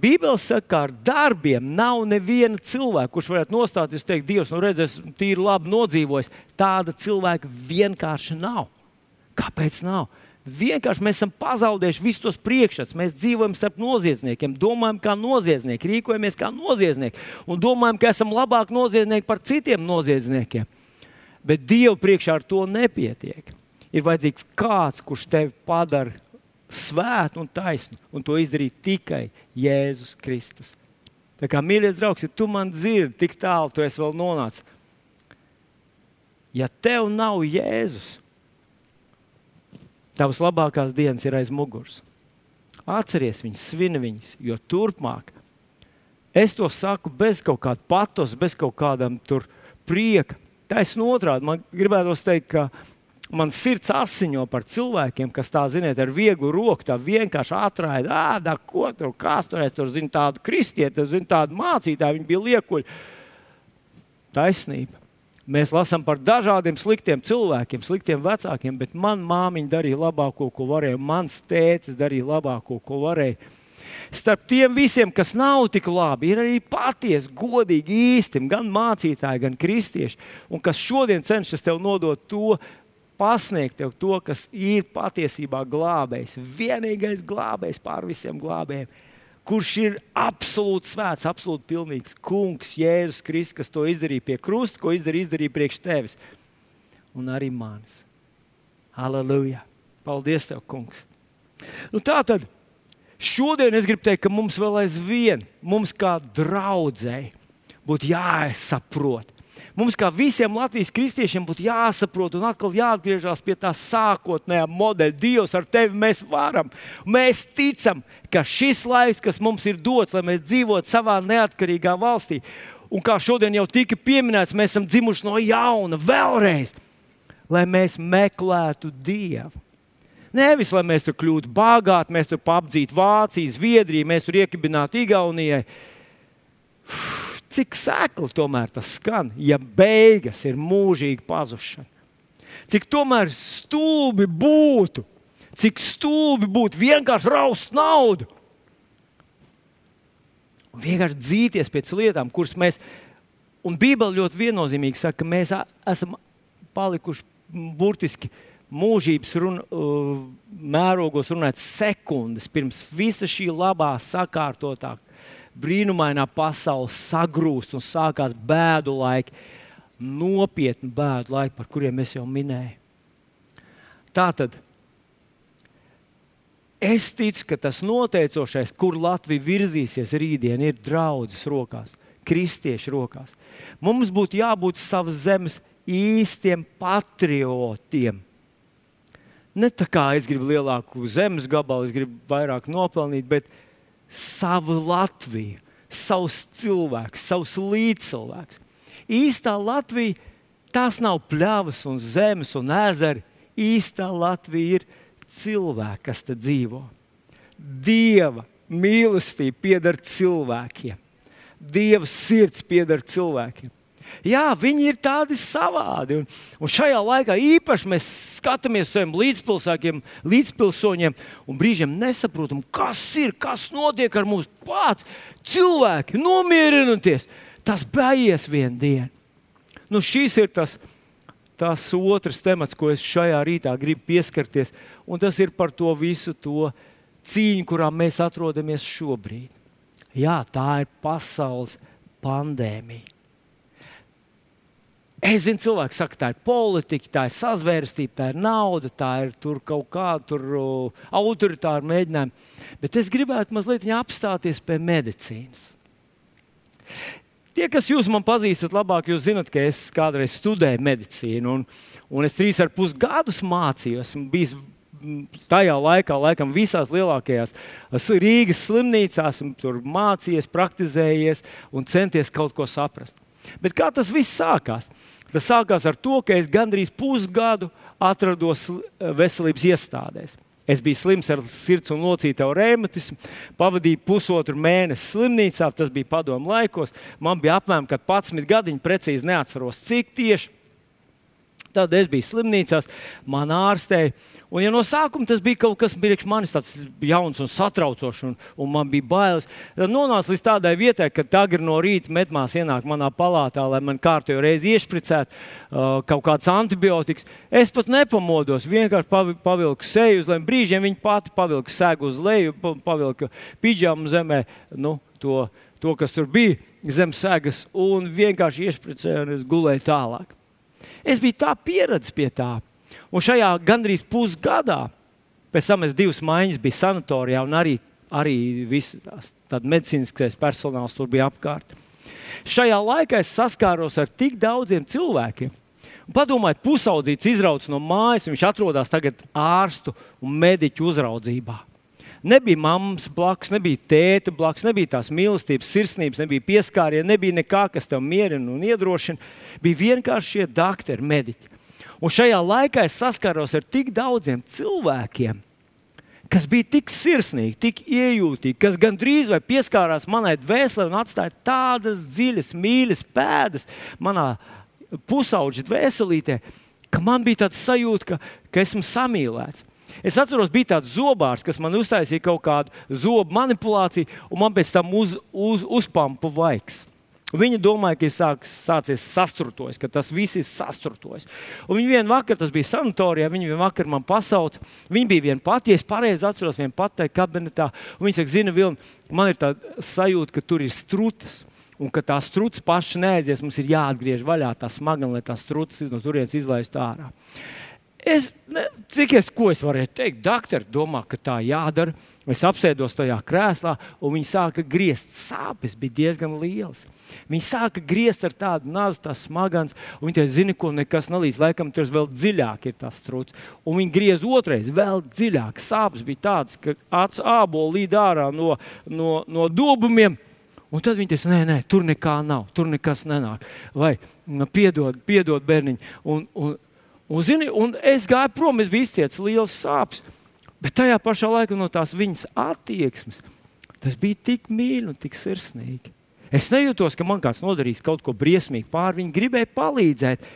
Bībeli saka, ka ar darbiem nav neviena cilvēka, kurš varētu nostāties un teikt, Dievs, nu redzēs, tīri labi nodzīvojis. Tāda cilvēka vienkārši nav. Kāpēc nav? Vienkārši mēs esam pazaudējuši visus tos priekšstats. Mēs dzīvojam starp noziedzniekiem, domājam, kā noziedznieki, rīkojamies kā noziedznieki un domājam, ka esam labāki noziedznieki par citiem noziedzniekiem. Bet Dievu priekšā ar to nepietiek. Ir vajadzīgs kāds, kurš tevi padara svētu un taisnu, un to izdarīt tikai Jēzus Kristus. Tā kā mīļais draugs, ja tu man dzirdi, tik tālu tu esi vēl nonācis. Ja tev nav Jēzus, Tavas labākās dienas ir aiz muguras. Atceries viņus, svini viņus, jo turpmāk es to saku bez kaut kāda patos, bez kaut kādam prieka. Taisnība otrādi. Man gribētos teikt, ka man sirds asiņo par cilvēkiem, kas tā, ziniet, ar vieglu roku tā vienkārši atraida, ādā, ko tur, kas tur ir. Tur zina tādu kristieti, zina tādu mācītāju, viņi bija liekuļi. Taisnība. Mēs lasām par dažādiem sliktiem cilvēkiem, sliktiem vecākiem, bet manā māmiņa darīja labāko, ko varēja. Mans tēcis darīja labāko, ko varēja. Starp tiem visiem, kas nav tik labi, ir arī patiesi, godīgi, īsti, gan mācītāji, gan kristieši, un kas šodien cenšas tev nodot to, pasniegt tev to, kas ir patiesībā glābējs, vienīgais glābējs pār visiem glābējiem kurš ir absolūti svēts, absolūti pilnīgs kungs, Jēzus Kristus, kas to izdarīja pie krusta, ko izdarīja, izdarīja priekš tevis un arī manis. Halleluja! Paldies, tev, kungs! Nu, tā tad šodien es gribu teikt, ka mums vēl aizvien, mums kā draudzēji, būtu jāsaprot, Mums, kā visiem Latvijas kristiešiem, būtu jāsaprot un atkal jāatgriežas pie tā sākotnējā modeļa. Dievs, ar tevi mēs varam. Mēs ticam, ka šis laiks, kas mums ir dots, lai mēs dzīvotu savā neatkarīgā valstī, un kā šodien jau tika pieminēts, mēs esam dzimuši no jauna, vēlreiz, lai mēs meklētu Dievu. Nevis, lai mēs tur kļūtu bagāti, mēs tur apdzītu Vāciju, Zviedriju, mēs tur iekibinātu Igaunijai. Uf Cik sēkli tomēr tas skan, ja beigas ir mūžīga pazušana? Cik tomēr stulbi būtu, cik stulbi būtu vienkārši raust naudu vienkārši dzīties pēc lietām, kuras mēs, un Bībele ļoti viennozīmīgi saka, ka mēs esam palikuši burtiski mūžības run, uh, mērogos runāt sekundes pirms visa šī labā, sakārtotā brīnumainā pasaule sagrūst un sākās bēdu laiki, nopietni bēdu laiki, par kuriem es jau minēju. Tā tad es ticu, ka tas noteicošais, kur Latvija virzīsies rītdien, ir draudzes rokās, kristiešu rokās. Mums būtu jābūt savas zemes īstiem patriotiem Ne tā kā es gribu lielāku zemes gabalu, es gribu vairāk nopelnīt, bet savu Latviju, savus cilvēkus, savus līdzcilvēkus. Īstā Latvija tās nav pļavas un zemes un ezeri. Īstā Latvija ir cilvēki, kas te dzīvo. Dieva mīlestība pieder cilvēkiem. Dieva sirds pieder cilvēkiem. Jā, viņi ir tādi savādi. Un, un šajā laikā īpaši mēs skatāmies uz saviem līdzpilsēkiem, līdzpilsoņiem un brīžiem nesaprotam, kas ir, kas notiek ar mums. Pats cilvēki nomierinoties, tas beigas vienā dienā. Nu, šis ir tas, tas otrs temats, ko es šajā rītā gribu pieskarties, un tas ir par to visu to cīņu, kurā mēs atrodamies šobrīd. Jā, tā ir pasaules pandēmija. Es zinu, cilvēki saka, tā ir politika, tā ir sazvērstība, tā ir nauda, tā ir kaut kāda uh, autoritāra mēģinājuma. Bet es gribētu mazliet apstāties pie medicīnas. Tie, kas jūs man pazīstat labāk, jūs zinat, ka es kādreiz studēju medicīnu, un, un es trīs ar pus gadus mācījos. Bijis tajā laikā, laikam, visās lielākajās Rīgas slimnīcās, tur mācījies, praktizējies un centies kaut ko saprast. Bet kā tas viss sākās? Tas sākās ar to, ka es gandrīz pusgadu atrados eh, veselības iestādēs. Es biju slims ar sirds un locītavu reumatismu, pavadīju pusotru mēnesi slimnīcā. Tas bija padomu laikos. Man bija apmēram 11 gadiņi, precīzi neatceros, cik tieši. Tad es biju slimnīcās, man ārstēja. Un, ja no sākuma tas bija kaut kas priekš manis tāds jauns un satraucošs, un, un man bija bailes, tad nonāca līdz tādai vietai, ka tagad no rīta medmās ienāk manā palātā, lai man kārtējo reizi iešpricētu uh, kaut kāds antibiotikas. Es pat nepamodos, vienkārši pavilku seju uz leju. Brīžiem viņa pati pavilka sēgu uz leju, pavilka pidžamu zemē. Nu, to, to, kas tur bija zem sēgas, un vienkārši iešpricēju, un es gulēju tālāk. Es biju tā pieredzējis pie tā. Un šajā gandrīz pusgadā, pēc tam es divas maiņas biju sanatorijā, un arī, arī viss medicīniskais personāls tur bija apkārt. Šajā laikā es saskāros ar tik daudziem cilvēkiem. Padomājiet, pusaudzīts izrauts no mājas, viņš atrodas tagad ārstu un mediķu uzraudzībā. Nebija mammas blakus, nebija tēta blakus, nebija tās mīlestības, sirsnības, nebija pieskāriena, nebija nekā, kas tev mierina un iedrošina. Bija vienkārši šie doktori, mediķi. Un šajā laikā es saskaros ar tik daudziem cilvēkiem, kas bija tik sirsnīgi, tik iejūtīgi, kas gandrīz vai pieskārās manai dvēselē un atstāja tādas dziļas, mīļas pēdas manā pusauģa dvēselītē, ka man bija tāds sajūta, ka, ka esmu samīlēts. Es atceros, bija tāds zobārs, kas man uztaisīja kaut kādu zobu manipulāciju, un man pēc tam uz, uz, uzpampa vaigs. Viņa domāja, ka ir sāk, sācies sastrutojis, ka tas viss ir sastrutojis. Un viņa vienā vakarā, tas bija sanatorijā, viņa vienā vakarā man pasauca. Viņa bija viena pati, es pareizi atceros, viena pati kabinetā. Viņa saka, zina, Vilni, man ir tā sajūta, ka tur ir strutas. Un ka tā struts paša neaizies, mums ir jāatgriež vaļā tā smagana, lai tā struts no turienes izlaistu ārā. Es, ne, cik es, es varēju teikt, doktori domā, ka tā jādara. Es apsēdos tajā krēslā, un viņi sāka griezt. Sāpes bija diezgan lielas. Viņi sāka griezt ar tādu nāzi, tā smagans, un viņi teica, zini, ko nekas nelīdz. Laikam tur vēl dziļāk ir tas trūcis. Un viņi griez otrais, vēl dziļāk. Sāpes bija tādas, ka acis ābolu līd ārā no, no, no dobumiem. Un tad viņi teica, nē, nē, tur nekā nav, tur nekas nenāk. Vai piedod, piedod bērniņi. Un, un, Un, zini, un es gāju prom, es biju izcietis liels sāpes. Bet tajā pašā laikā no tās viņas attieksmes tas bija tik mīļi un tik sirsnīgi. Es nejūtos, ka man kāds nodarīs kaut ko briesmīgu pār viņu, gribēju palīdzēt.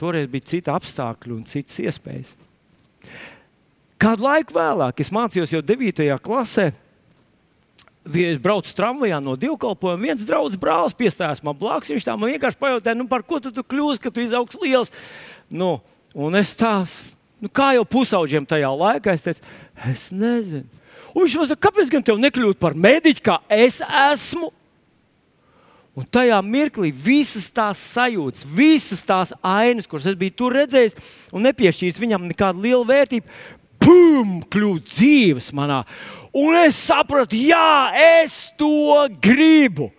Toreiz bija cita apstākļi un citas iespējas. Kādu laiku vēlāk, es mācījos jau 9. klasē, Es braucu tramvajā no divkalpojuma. Viens draugs brālis piestājās man blakus. Viņš tā man vienkārši pajautāja, nu, par ko tu, tu kļūsi, ka tu izaugs liels. Nu, un es tā, nu, kā jau pusauģiem tajā laikā, es teicu, es nezinu. Un viņš man saka, kāpēc gan tev nekļūt par mediķu, kā es esmu? Un tajā mirklī visas tās sajūtas, visas tās ainas, kuras es biju tur redzējis, un nepiešķīris viņam nekādu lielu vērtību, pum, kļūt dzīves manā. Un es sapratu, jā, es to gribu.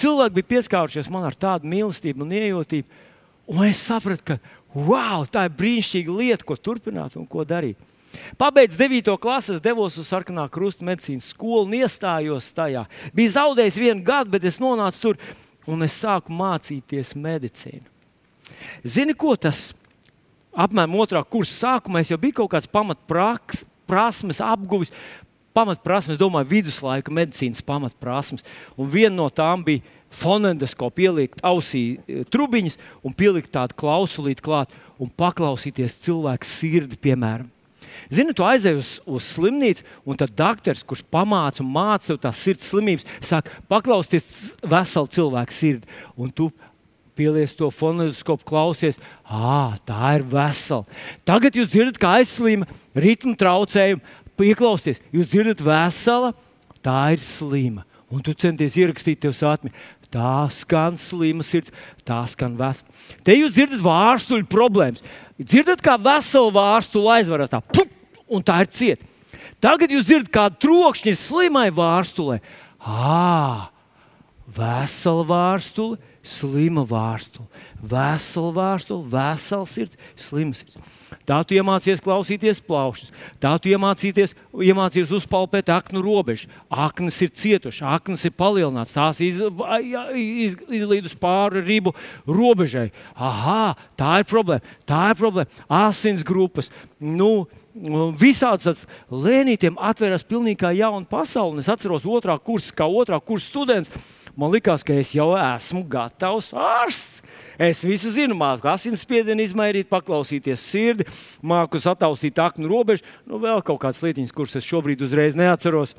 Cilvēki bija pieskārušies man ar tādu mīlestību un iejūtību, un es sapratu, ka wow, tā ir brīnišķīga lieta, ko turpināt un ko darīt. Pabeidz 9. klases, devos uz sarkanā krusta medicīnas skolu un iestājos tajā. Biju zaudējis vienu gadu, bet es nonācu tur un es sāku mācīties medicīnu. Zini, ko tas apmēram otrā kursa sākumā jau bija kaut kāds pamatprasmes apguvis. Pamatprasmes, domāju, viduslaika medicīnas pamatprasmes. Un viena no tām bija fonendoskopu ielikt ausī e, trubiņas un pielikt tādu klausulīti klāt un paklausīties cilvēku sirdi, piemēram. Zini, tu aizej uz, uz slimnīcu, un tad doktors, kurš pamāca un māca tev tās sirds slimības, sāk paklausties veselu cilvēku sirdi. Un tu pieliec to fonēzoskopu, klausies, ah, tā ir vesela. Tagad jūs dzirdat, kā aizslima ritmu traucējumu, pieklausieties, jūs dzirdat vesela, tā ir slima. Un tu centies ierakstīt tev sātni. Tā skan slima sirds, tā skan vesela. Te jūs dzirdat vārstuļu problēmas. Dzirdat, kā veselu vārstuli aizvaras tā, pup, un tā ir cieta. Tagad jūs dzirdat, kāda trokšņa ir slimai vārstulē. Ah, vesela vārstule slima vārstule, vesela vārstule, vesela sirds, slima sirds. Tā tu iemācījies klausīties plaušas, tā tu iemācījies, iemācījies uzpalpēt aknu robežu. Aknas ir cietušas, aknas ir palielinātas, tās iz, iz, izlīdus pāri ribu robežai. Aha, tā ir problēma, tā ir problēma. Asins grupas. Nu, Visādi tāds lēnītiem atvērās pilnīgi jauna pasaule. Es atceros, otrā kursa, kā otrā kursa students Man liekas, ka es jau esmu gatavs ārsts. Es visu zinu, māku asinsspiedienu izmairīt, paklausīties sirdi, māku sataustīt aknu robežu. Nu, vēl kaut kādas lietiņas, kuras es šobrīd uzreiz neatceros.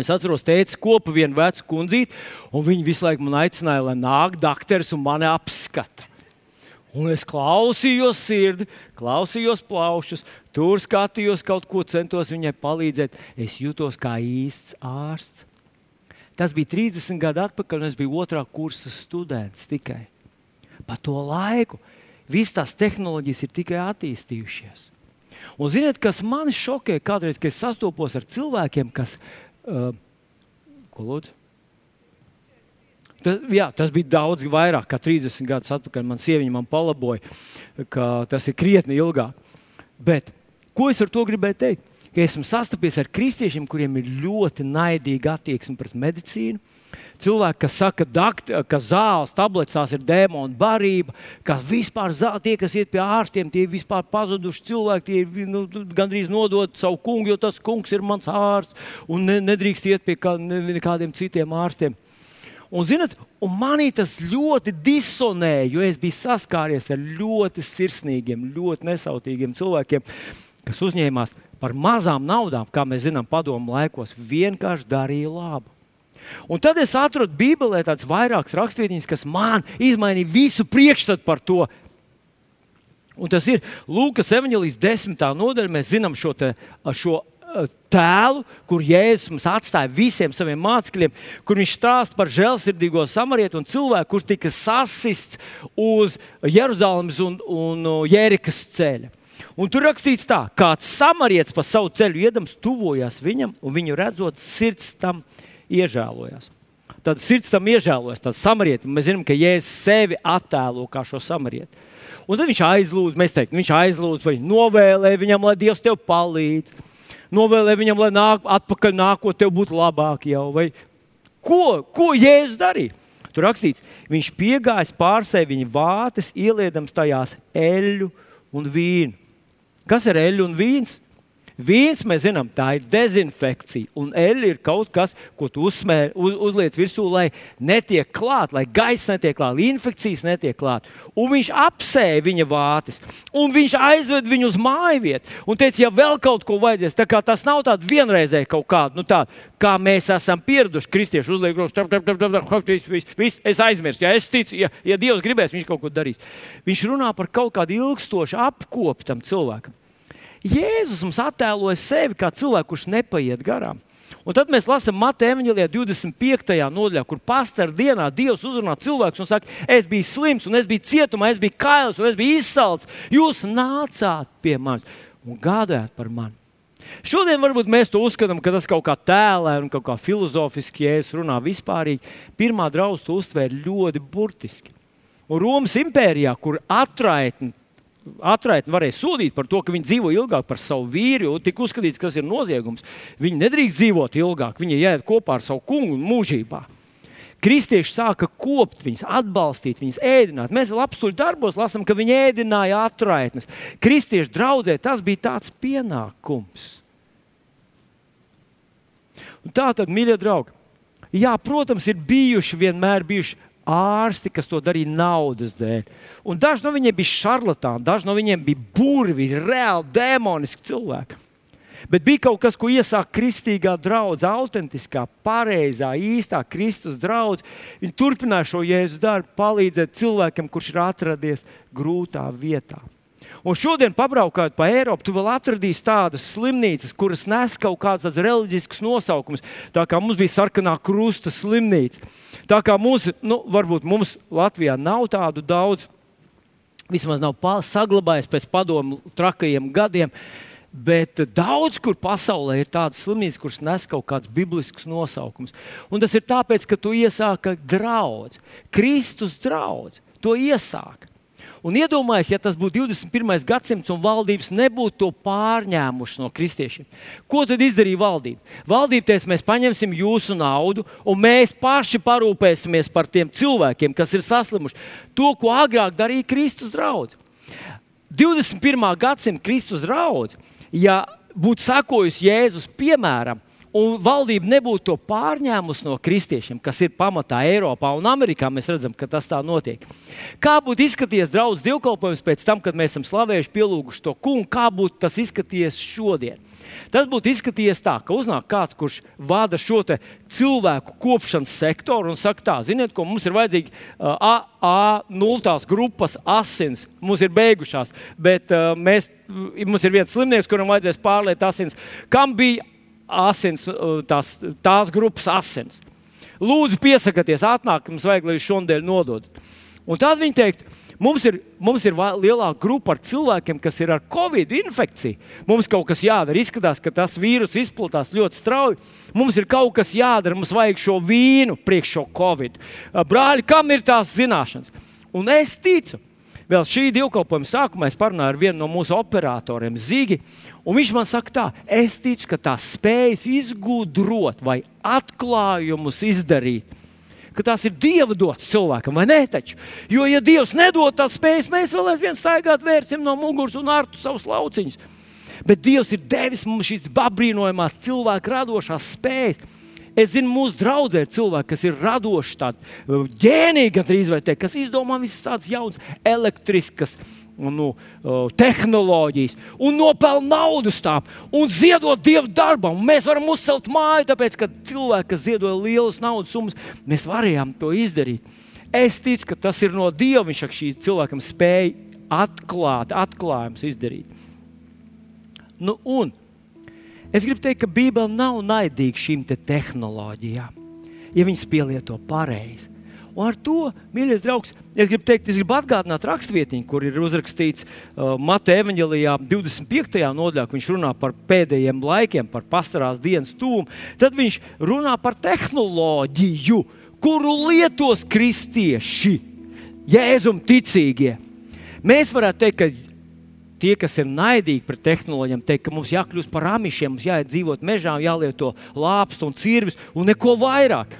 Es atceros, teica, kopa vienu vecu kundzīti, un viņi visu laiku man aicināja, lai nāk doktors un mani apskata. Un es klausījos sirdi, klausījos plaušas, tur skatījos kaut ko, centos viņai palīdzēt. Es jutos kā īsts ārsts. Tas bija 30 gadu atpakaļ, un es biju otrā kursa students tikai. Pa to laiku visas tās tehnoloģijas ir tikai attīstījušās. Un ziniet, kas man šokē kādreiz, kad es sastopos ar cilvēkiem, kas. Uh, ko lūdzu? Tas, jā, tas bija daudz vairāk, kā 30 gadus atpakaļ. Man sieviete man palaboja, ka tas ir krietni ilgāk. Bet ko es ar to gribēju teikt? Ka esmu sastapies ar kristiešiem, kuriem ir ļoti naidīga attieksme pret medicīnu. Cilvēki, kas saka, dakt, ka zāles tabletēs ir dēmona barība, ka vispār zā, tie, kas iet pie ārstiem, tie ir vispār pazuduši cilvēki, tie ir nu, gandrīz nodot savu kungu, jo tas kungs ir mans ārsts un ne, nedrīkst iet pie kā, ne, kādiem citiem ārstiem. Un, zinat, un manī tas ļoti disonēja, jo es biju saskāries ar ļoti sirsnīgiem, ļoti nesautīgiem cilvēkiem, kas uzņēmās par mazām naudām, kā mēs zinām, padomu laikos, vienkārši darīja labu. Un tad es atradu Bībelē tādas vairākas raksturvietiņas, kas man izmainīja visu priekšstatu par to. Un tas ir Lūkas evanģēlijas desmitā nodaļa. Mēs zinām šo, te, šo eh, tēlu, kur Jēzus mums atstāja visiem saviem mācekļiem, kur viņš stāsta par žēlsirdīgo samarietu un cilvēku, kurš tika sasists uz Jeruzalemes un, un Jērikas ceļa. Un tur rakstīts tā, kāds samarietis pa savu ceļu iedams, tuvojās viņam, un viņu redzot, sirds tam iežēlojās. Tad sirds tam iežēlojas, tas samarietis. Mēs zinām, ka Jēzus sevi attēlo kā šo samarieti. Un tad viņš aizlūdz, mēs teiktu, viņš aizlūdz, vai novēlē viņam, lai Dievs tev palīdz. Novēlē viņam, lai nāk, atpakaļ nākot, tev būtu labāk jau. Vai ko, ko Jēzus darīja? Tur rakstīts, viņš piegājis pārsēji viņa vātes, ieliedams tajās eļļu un vīnu. Kas ir eļļa un vīns? Vīns, mēs zinām, tā ir dezinfekcija, un eļļa ir kaut kas, ko tu uzsmēr, uz, uzliec virsū, lai netiek klāt, lai gaisa netiek klāt, lai infekcijas netiek klāt. Un viņš apsēja viņa vātis, un viņš aizved viņu uz māju vietu, un teica, ja vēl kaut ko vajadzēs, tā kā tas nav tāds vienreizēji kaut kāds, nu tā, kā mēs esam pieraduši, kristieši uzliek rokas, es aizmirsu, ja es ticu, ja, ja Dievs gribēs, viņš kaut ko darīs. Viņš runā par kaut kādu ilgstošu apkopu tam cilvēkam. Jēzus mums attēloja sevi kā cilvēku, kurš nepaiet garām. Un tad mēs lasām Mateja Evanģelijā 25. nodaļā, kur pastāvā dienā Dievs uzrunā cilvēkus un saka, es biju slims, un es biju cietumā, es biju kails, un es biju izsalcis. Jūs nācāt pie manis un gādājāt par mani. Šodien varbūt mēs to uzskatām, ka tas kaut kā tēlē un kaut kā filozofiski, ja es runāju vispārīgi. Pirmā draudzene to uztvēra ļoti burtiski. Un Romas impērijā, kur atraitni atraitni varēja sodīt par to, ka viņi dzīvo ilgāk par savu vīru, jo tika uzskatīts, kas ir noziegums. Viņi nedrīkst dzīvot ilgāk, viņi jāiet kopā ar savu kungu mūžībā. Kristieši sāka kopt viņus, atbalstīt viņus, ēdināt. Mēs apstuļu darbos lasām, ka viņi ēdināja atraitnes. Kristiešu draudzē tas bija tāds pienākums. Un tā tad, mīļie draugi, jā, protams, ir bijuši vienmēr bijuši ārsti, kas to darīja naudas dēļ. Un daži no viņiem bija šarlatāni, daži no viņiem bija burvi, reāli demoniski cilvēki. Bet bija kaut kas, ko iesāka kristīgā draudzene, autentiskā, pareizā, īstā Kristus draudzene. Viņi turpināja šo jēzus darbu, palīdzēt cilvēkam, kurš ir atradies grūtā vietā. Un šodien, pabraukājot pa Eiropu, tu vēl atradīsi tādas slimnīcas, kuras nes kaut kādas reliģiskas nosaukumus. Tā kā mums bija sarkanā krusta slimnīca. Tā kā mums, nu, varbūt mums Latvijā nav tādu daudz, vismaz nav saglabājies pēc padomu trakajiem gadiem. Bet daudz kur pasaulē ir tādas slimnīcas, kuras nes kaut kādus bibliskus nosaukumus. Un tas ir tāpēc, ka tu iesāki draugs, Kristus draugs. To iesāka. Un iedomājieties, ja tas būtu 21. gadsimts un valdības nebūtu to pārņēmušas no kristiešiem. Ko tad izdarīja valdība? Valdība teica, mēs paņemsim jūsu naudu un mēs paši parūpēsimies par tiem cilvēkiem, kas ir saslimuši. To, ko agrāk darīja Kristus draugs. 21. gadsimta Kristus draugs, ja būtu sakojusi Jēzus piemēram, un valdība nebūtu to pārņēmusi no kristiešiem, kas ir pamatā Eiropā un Amerikā, mēs redzam, ka tas tā notiek. Kā būtu izskatījies draugs dievkalpojums pēc tam, kad mēs esam slavējuši, pielūguši to kungu, kā būtu tas izskatījies šodien? Tas būtu izskatījies tā, ka uznāk kāds, kurš vada šo cilvēku kopšanas sektoru un saka, tā, ziniet, ko mums ir vajadzīgi uh, A0 grupas asins. Mums ir beigušās, bet uh, mēs, mums ir viens slimnieks, kuram vajadzēs pārliet asins. Kam bija asins, tās, tās grupas asins. Lūdzu, piesakieties, atnāk, mums vajag, lai jūs šodien nododat. Un tad viņi teikt, mums ir, mums ir lielāka grupa ar cilvēkiem, kas ir ar covid infekciju. Mums kaut kas jādara. Izskatās, ka tas vīrus izplatās ļoti strauji. Mums ir kaut kas jādara, mums vajag šo vīnu priekš šo covid. Brāļi, kam ir tās zināšanas? Un es ticu, vēl šī divkalpojuma sākumā es parunāju ar vienu no mūsu operatoriem, Zigi. Viņš man saka, tā, es ticu, ka tās spējas izgudrot vai atklājumus izdarīt. Ka tās ir Dieva dotas cilvēkam, vai ne? Taču? Jo, ja Dievs nedod tādas spējas, mēs vēl aizvien staigāt vērsim no muguras un ārtu savus lauciņus. Bet Dievs ir devis mums šīs brīnojamās cilvēku radošās spējas. Es zinu, mūsu draudzē ir cilvēki, kas ir radoši, tādi ģēnīgi, gandrīz vai te, kas izdomā visas tādas jaunas, elektriskas. Nu, uh, tehnoloģijas, un nopelna naudu tām, un ziedot dievu darbam. Mēs varam uzcelt māju, tāpēc, ka cilvēki, kas ziedoja lielas naudas summas, mēs varējām to izdarīt. Es ticu, ka tas ir no Dieva. Viņš šī cilvēkam spēja atklāt, atklājumus izdarīt. Nu, un Es gribu teikt, ka Bībele nav naidīga šīm te tehnoloģijām, ja viņas pielieto pareizi. Un ar to, mīļais draugs, es gribu teikt, es gribu atgādināt rakstvietiņu, kur ir uzrakstīts uh, Mateja evanģelijā 25. nodaļā, viņš runā par pēdējiem laikiem, par pastarās dienas tūmu. Tad viņš runā par tehnoloģiju, kuru lietos kristieši, jēzum ticīgie. Mēs varētu teikt, ka tie, kas ir naidīgi pret tehnoloģijām, teikt, ka mums jākļūst par amišiem, mums jāiet dzīvot mežā, jālieto lāpstus un cirvis un neko vairāk.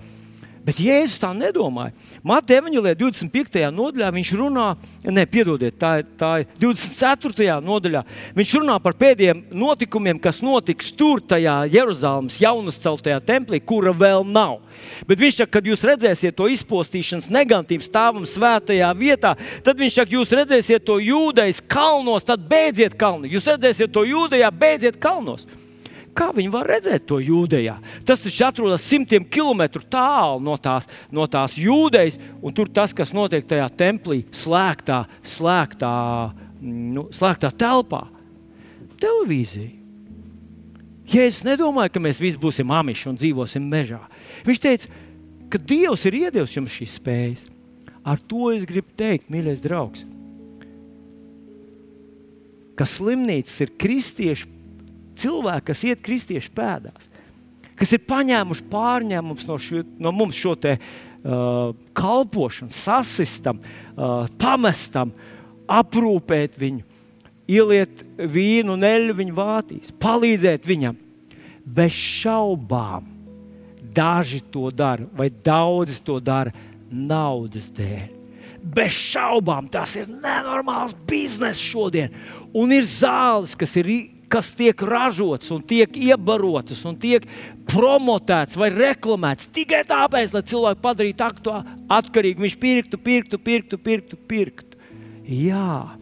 Bet Jēzus tā nedomāja. Mateja Evanģelijā 25. nodaļā viņš runā, ne, piedodiet, tā ir, tā ir 24. nodaļā. Viņš runā par pēdējiem notikumiem, kas notiks tur, tajā Jeruzalemes jaunas celtajā templī, kura vēl nav. Bet viņš saka, kad jūs redzēsiet to izpostīšanas negatīvu stāvam svētajā vietā, tad viņš saka, jūs redzēsiet to jūdejas kalnos, tad beidziet kalnu. Jūs redzēsiet to jūdejā, beidziet kalnos. Kā viņi var redzēt to jūdejā? Tas taču atrodas simtiem kilometru tālu no tās, no tās jūdejas, un tur tas, kas notiek tajā templī, slēgtā, slēgtā, nu, slēgtā telpā. televīziju. Jēzus nedomāja, ka mēs visi būsim amiši un dzīvosim mežā. Viņš teica, ka Dievs ir iedevis jums šīs spējas. Ar to es gribu teikt, mīļais draugs, ka slimnīcas ir kristieši, cilvēki, kas iet kristiešu pēdās, kas ir paņēmuši pārņēmumus no, šo, no mums šo te, uh, kalpošanu, sasistam, uh, pamestam, aprūpēt viņu, ieliet vīnu un eļļu viņa vātīs, palīdzēt viņam. Bez šaubām daži to dara, vai daudzi to dara naudas dēļ. Bez šaubām tas ir nenormāls bizness šodien. Un ir zāles, kas, ir, kas tiek ražotas, un tiek iebarotas, un tiek promotētas vai reklamētas tikai tāpēc, lai cilvēku padarītu aktuāli, atkarīgu. Viņš pirktu, pirktu, pirktu, pirktu, pirktu. Jā,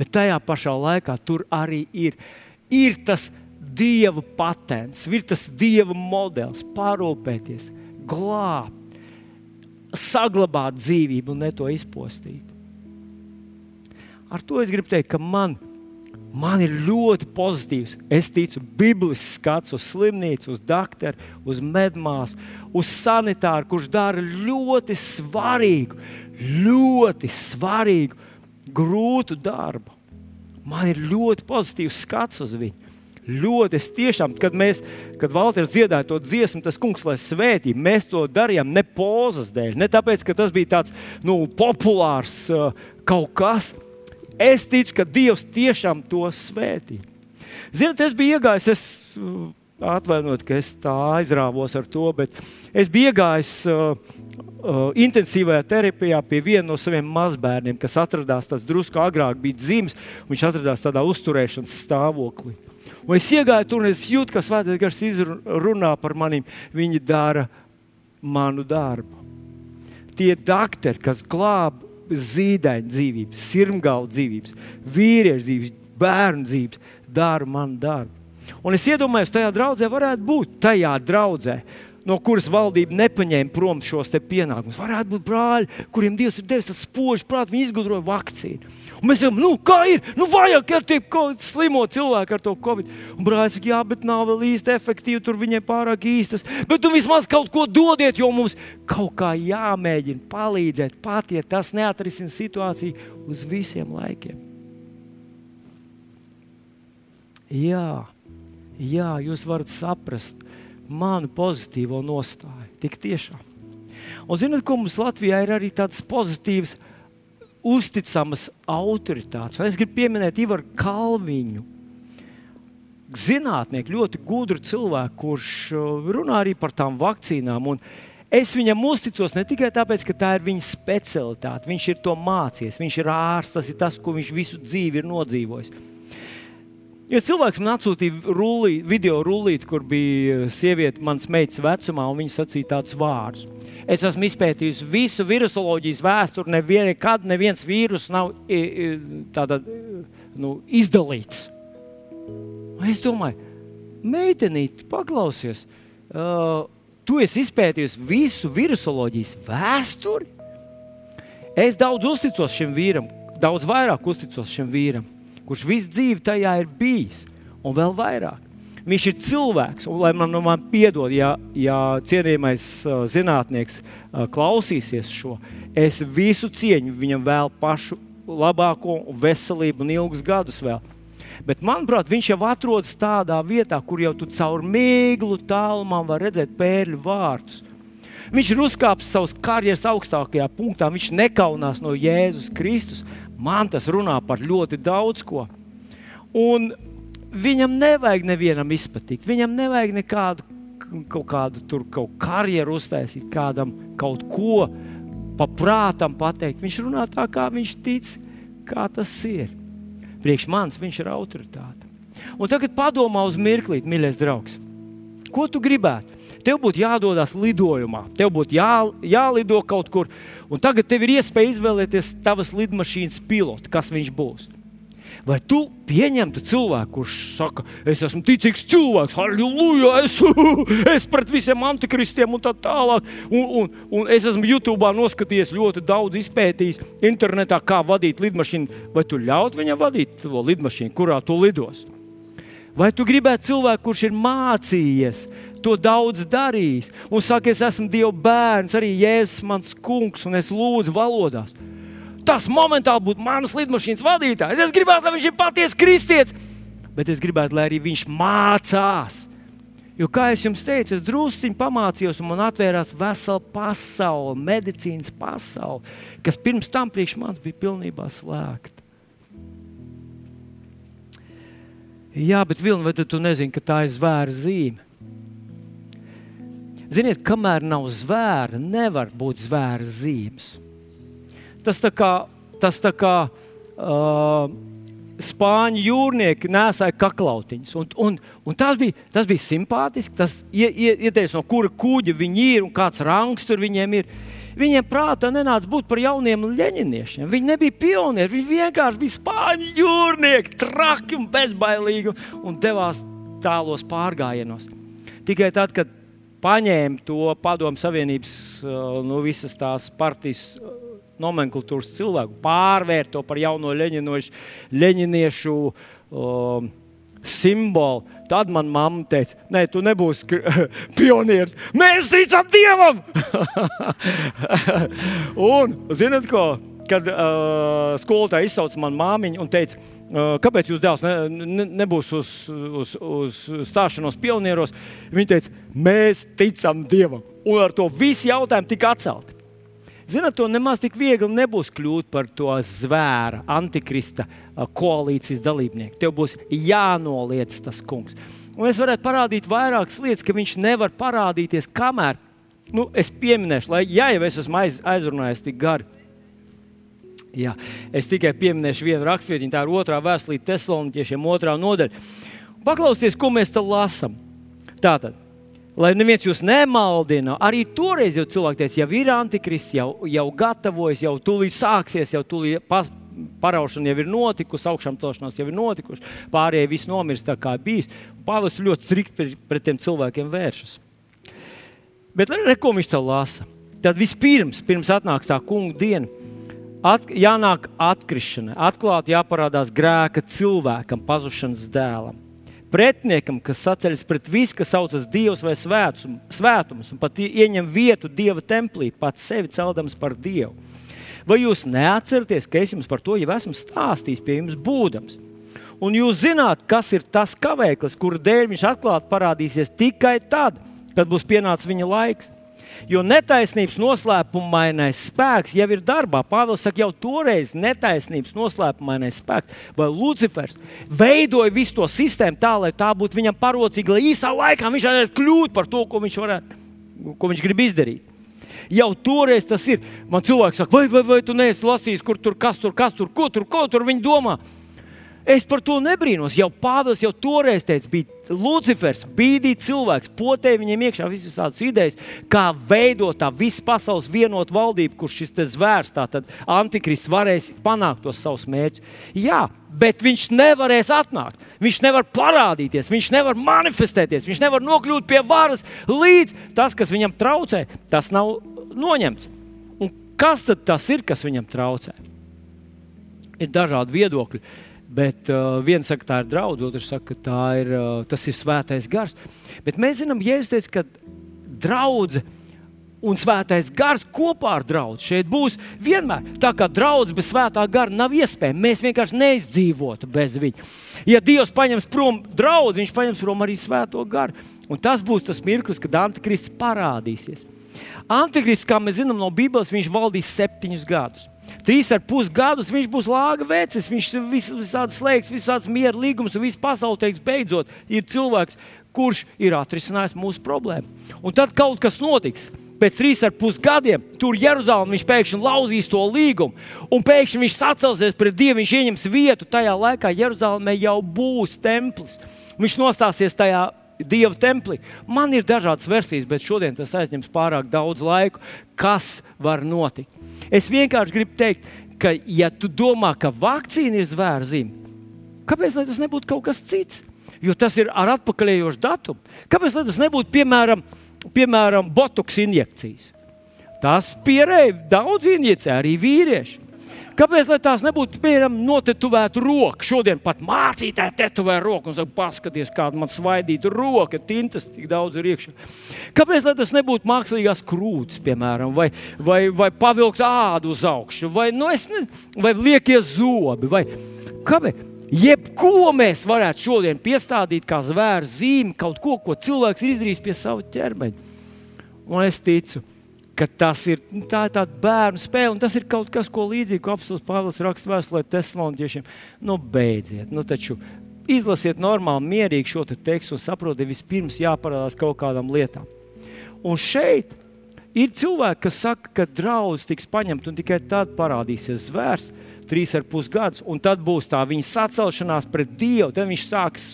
bet tajā pašā laikā tur arī ir, ir tas dieva patents, ir tas dieva modelis, parūpēties, glābt saglabāt dzīvību un ne to izpostīt. Ar to es gribu teikt, ka man, man ir ļoti pozitīvs, es ticu, biblisks skats uz slimnīcu, uz doktoru, uz medmāsu, uz sanitāru, kurš dara ļoti svarīgu, ļoti svarīgu, grūtu darbu. Man ir ļoti pozitīvs skats uz viņu ļoti. Es tiešām, kad mēs, kad Valters dziedāja to dziesmu, tas kungs, lai svētī, mēs to darījām ne pozas dēļ, ne tāpēc, ka tas bija tāds nu, populārs uh, kaut kas. Es ticu, ka Dievs tiešām to svētī. Ziniet, es biju iegājis, es uh, atvainojiet, ka es tā aizrāvos ar to, bet es biju iegājis uh, uh, intensīvajā terapijā pie viena no saviem mazbērniem, kas atradās tas drusku agrāk, bija dzimis. Viņš atradās tādā uzturēšanas stāvoklī. Un es iegāju tur, un es jūtu, ka Svētais Gars runā par maniem. Viņi dara manu darbu. Tie doktori, kas glāb zīdaiņu dzīvības, sirmgalu dzīvības, vīriešu dzīvības, bērnu dzīvības, dara manu darbu. Un es iedomājos, tajā draudzē varētu būt tajā draudzē no kuras valdība nepaņēma prom šos pienākumus. Varētu būt brāļi, kuriem Dievs ir devis tas spožs prāts, viņi izgudroja vakcīnu. Un mēs jau, nu, kā ir? Nu, vajag ar tie slimo cilvēku ar to covid. Un brālis saka, jā, bet nav vēl īsti efektīvi, tur viņiem pārāk īstas. Bet tu vismaz kaut ko dodiet, jo mums kaut kā jāmēģina palīdzēt, pat ja tas neatrisinās situāciju uz visiem laikiem. Jā, jā, jūs varat saprast, manu pozitīvo nostāju. Tik tiešām. Un zinot, ko mums Latvijā ir arī tādas pozitīvas, uzticamas autoritātes. Es gribu pieminēt Ivaru Kalviņu. Zinātnieki, ļoti gudru cilvēku, kurš uh, runā arī par tām vakcīnām. Un es viņam uzticos ne tikai tāpēc, ka tā ir viņa specialitāte, viņš ir to mācījies, viņš ir ārsts, tas ir tas, ko viņš visu dzīvi ir nodzīvojis. Ja cilvēks man atsūtīja rullī, video rullīti, kur bija eh, sieviete, mans meitas vecumā, un viņa sacīja tādus vārdus. Es esmu izpētījis visu virusoloģijas vēsturi. Nekad neviens vīrus nav tāda, nu, izdalīts. Es domāju, meitenīt, paklausies, uh, tu esi izpētījis visu virusoloģijas vēsturi. Es daudz uzticos šim vīram, daudz vairāk uzticos šim vīram kurš visu dzīvi tajā ir bijis, un vēl vairāk. Viņš ir cilvēks, un lai man, nu, man piedod, ja, ja cienījamais zinātnieks klausīsies šo, es visu cieņu viņam vēl pašu labāko, veselību un ilgus gadus vēl. Bet, manuprāt, viņš jau atrodas tādā vietā, kur jau tu caur mīklu tālumam var redzēt pērļu vārdus. Viņš ir uzkāpis savas karjeras augstākajā punktā. Viņš nekaunās no Jēzus Kristus. Man tas runā par ļoti daudz ko. Un viņam nevajag nevienam izpatikt. Viņam nevajag nekādu kaut kādu tur, kaut karjeru uztaisīt, kādam kaut ko paprātam pateikt. Viņš runā tā, kā viņš tic, kā tas ir. Priekš manis viņš ir autoritāte. Un tagad padomā uz mirklīt, mīļais draugs. Ko tu gribētu? Tev būtu jādodas lidojumā, tev būtu jā, jālido kaut kur, un tagad tev ir iespēja izvēlēties tavas lidmašīnas pilotu, kas viņš būs. Vai tu pieņemtu cilvēku, kurš saka, es esmu ticīgs cilvēks, halleluja, es, es pret visiem antikristiem un tā tālāk. Un, un, un es esmu YouTube noskatījies ļoti daudz, izpētījis internetā, kā vadīt lidmašīnu. Vai tu ļaut viņam vadīt to lidmašīnu, kurā tu lidos? Vai tu gribētu cilvēku, kurš ir mācījies, to daudz darījis un saka, es esmu Dieva bērns, arī Jēzus mans kungs un es lūdzu valodās? tas momentāli būtu manas lidmašīnas vadītājs. Es gribētu, lai viņš ir patiesa kristietis, bet es gribētu, lai arī viņš mācās. Jo, kā jau jums teicu, es druskuļi pamācījos, un man atvērās vesela pasaule, medicīnas pasaule, kas pirms tam priekš manis bija pilnībā slēgta. Jā, bet Vilni, vai tu nezini, ka tā ir zvēra zīme? Ziniet, kamēr nav zvēra, nevar būt zvēra zīmes tas tā kā, tas tā kā uh, spāņu jūrnieki nesāja kaklautiņus. Un, un, un tas, bija, tas bija simpātiski. Tas ieteicis, no kura kuģa viņi ir un kāds rangs tur viņiem ir. Viņiem prātā nenāca būt par jauniem leņķiniešiem. Viņi nebija pionieri, viņi vienkārši bija spāņu jūrnieki, traki un bezbailīgi un devās tālos pārgājienos. Tikai tad, kad paņēma to padomu Savienības uh, no visas tās partijas nomenklatūras cilvēku, pārvērt to par jauno leņiniešu um, simbolu. Tad man mamma teica, nē, tu nebūsi pionieris. Mēs ticam Dievam! un, zinot, ko? Kad uh, skolotāja izsauca manu māmiņu un teica, kāpēc jūs dēls ne, ne, nebūs uz, uz, uz stāšanos pionieros, viņa teica, mēs ticam Dievam. Un ar to visi jautājumi tika atcelti. Zināt, to nemaz tik viegli nebūs kļūt par to zvēra, antikrista koalīcijas dalībnieku. Tev būs jānoliedz tas kungs. Un es varētu parādīt vairākas lietas, ka viņš nevar parādīties, kamēr nu, es pieminēšu, lai ja jau es esmu aiz, aizrunājis tik gari. Jā, es tikai pieminēšu vienu raksturvietiņu, tā ir otrā vēstulīte Thessaloniķiešiem, otrā nodaļa. Paklausieties, ko mēs te lasām. Tātad, lai neviens jūs nemaldina. Arī toreiz jau cilvēki teica, jau ir antikrists, jau, jau gatavojas, jau tūlīt sāksies, jau tūlīt pas, paraušana jau ir notikusi, augšām celšanās jau ir notikusi, pārējie viss nomirst tā kā bijis. Pāvils ļoti strikt pret, pret tiem cilvēkiem vēršas. Bet re, ko viņš te lasa? Tad vispirms, pirms atnāks tā kunga diena, at, jānāk atkrišana, atklāti jāparādās grēka cilvēkam, pazušanas dēlam pretiniekam, kas sacēlas pret visu, kas saucas Dievs vai svētums, svētums un pat ieņem vietu Dieva templī, pats sevi celdams par Dievu. Vai jūs neatceraties, ka es jums par to jau esmu stāstījis pie jums būdams? Un jūs zināt, kas ir tas kavēklis, kuru dēļ viņš atklāti parādīsies tikai tad, kad būs pienācis viņa laiks. Jo netaisnības noslēpumainais spēks jau ir darbā. Pāvils saka, jau toreiz netaisnības noslēpumainais spēks vai Lucifers veidoja visu to sistēmu tā, lai tā būtu viņam parocīga, lai īsā laikā viņš varētu kļūt par to, ko viņš, varētu, ko viņš grib izdarīt. Jau toreiz tas ir. Man cilvēks saka, vai, vai, vai tu neesi lasījis, kur tur kas tur, kas tur, ko tur, ko tur viņi domā. Es par to nebrīnos. Jau Pāvils jau toreiz teica, bija Lucifers, bīdīt cilvēks, potēja viņiem iekšā visas tādas idejas, kā veidot tā visu pasaules vienotu valdību, kurš šis zvērs, tātad antikrists, varēs panākt tos savus mērķus. Jā, bet viņš nevarēs atnākt. Viņš nevar parādīties, viņš nevar manifestēties, viņš nevar nokļūt pie varas, līdz tas, kas viņam traucē, tas nav noņemts. Un kas tad tas ir, kas viņam traucē? Ir dažādi viedokļi. Bet uh, viens saka, tā ir draudzene, otrs saka, tā ir, uh, tas ir svētais gars. Bet mēs zinām, Jēzus teica, ka draudzene un svētais gars kopā ar draugu šeit būs vienmēr. Tā kā draudzene bez svētā gara nav iespējama, mēs vienkārši neizdzīvotu bez viņa. Ja Dievs paņems prom draugu, viņš paņems prom arī svēto garu. Un tas būs tas mirklis, kad Antikrists parādīsies. Antikrists, kā mēs zinām no Bībeles, viņš valdīs septiņus gadus. Trīs ar pus gadus viņš būs lāga vecis, viņš vis, visādi slēgs, visādi miera līgums un viss pasaule teiks, beidzot, ir cilvēks, kurš ir atrisinājis mūsu problēmu. Un tad kaut kas notiks. Pēc trīs ar pus gadiem tur Jeruzalemē viņš pēkšņi lauzīs to līgumu, un pēkšņi viņš sacelsies pret Dievu, viņš ieņems vietu. Tajā laikā Jeruzalemē jau būs templis. Viņš nostāsies tajā Dieva templī. Man ir dažādas versijas, bet šodien tas aizņems pārāk daudz laika. Kas var notikt? Es vienkārši gribu teikt, ka, ja tu domā, ka vakcīna ir zvērzīme, Kāpēc tas nebūtu kaut kas cits? Jo tas ir ar atpakaļējošu datumu. Kāpēc tas nebūtu piemēram, piemēram botoks injekcijas? Tās pierēja daudz injicē, arī vīrieši. Kāpēc tās nebūtu piemēram notetuvēta roka? Šodien pat mācītāji tetuvē roku un saka, paskaties, kāda man svaidīta roka, tintas tik daudz ir iekšā. Kāpēc tas nebūtu mākslīgās krūtis, piemēram, vai, vai, vai pavilkt ādu uz augšu, vai, nu, ne, vai liekie zobi? Vai, kāpēc? Jebko mēs varētu šodien piestādīt kā zvēru zīmi, kaut ko, ko cilvēks ir izdarījis pie sava ķermeņa. Un es ticu, ka ka tas ir, nu, tā ir tāda bērnu spēle, un tas ir kaut kas, ko līdzīgu apelsīns Pāvils raksta vēstulē Thessaloniešiem. Nu, beidziet, nu, taču izlasiet normāli, mierīgi šo te tekstu un saprotiet, vispirms jāparādās kaut kādām lietām. Un šeit ir cilvēki, kas saka, ka draugs tiks paņemts un tikai tad parādīsies zvērs. Trīs ar pus gadus, un tad būs tā viņa sacelšanās pret Dievu. Tad viņš sāks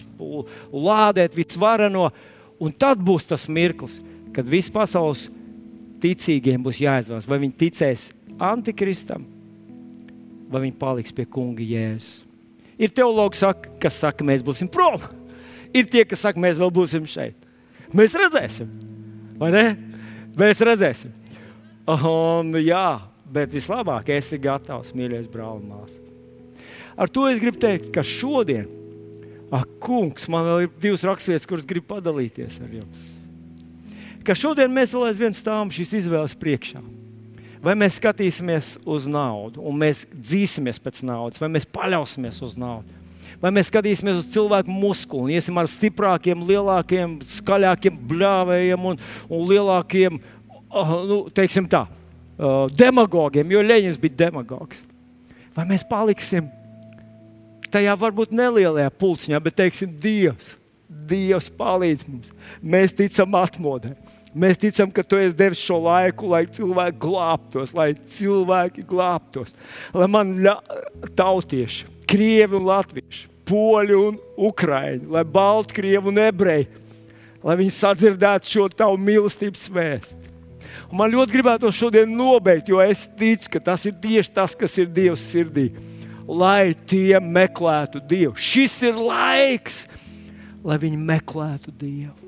lādēt visvareno, un tad būs tas mirklis, kad viss pasaules ticīgiem būs jāizvēlas, vai viņi ticēs antikristam, vai viņi paliks pie kunga Jēzus. Ir teologi, saka, kas saka, mēs būsim prom. Ir tie, kas saka, mēs vēl būsim šeit. Mēs redzēsim, vai ne? Mēs redzēsim. Un, jā, bet vislabāk esi gatavs, mīļais brāl un māsa. Ar to es gribu teikt, ka šodien, ak, kungs, man vēl ir divas raksturvietas, kuras gribu padalīties ar jums ka šodien mēs vēl aizvien stāvam šīs izvēles priekšā. Vai mēs skatīsimies uz naudu, un mēs dzīsimies pēc naudas, vai mēs paļausimies uz naudu, vai mēs skatīsimies uz cilvēku muskuli, un iesim ar stiprākiem, lielākiem, skaļākiem bļāvējiem un, un lielākiem, uh, nu, teiksim tā, uh, demagogiem, jo Leņķis bija demagogs. Vai mēs paliksim tajā varbūt nelielajā pulciņā, bet teiksim, Dievs, Dievs palīdz mums. Mēs ticam atmodē. Mēs ticam, ka tu esi devis šo laiku, lai cilvēki glābtos, lai cilvēki glābtos. Lai man ļa, tautieši, krievi un latvieši, poļi un ukrāņi, lai baltkrievi un ebreji, lai viņi sadzirdētu šo tavu mīlestības vēstu. Un man ļoti gribētu to šodien nobeigt, jo es ticu, ka tas ir tieši tas, kas ir Dieva sirdī. Lai tie meklētu Dievu. Šis ir laiks, lai viņi meklētu Dievu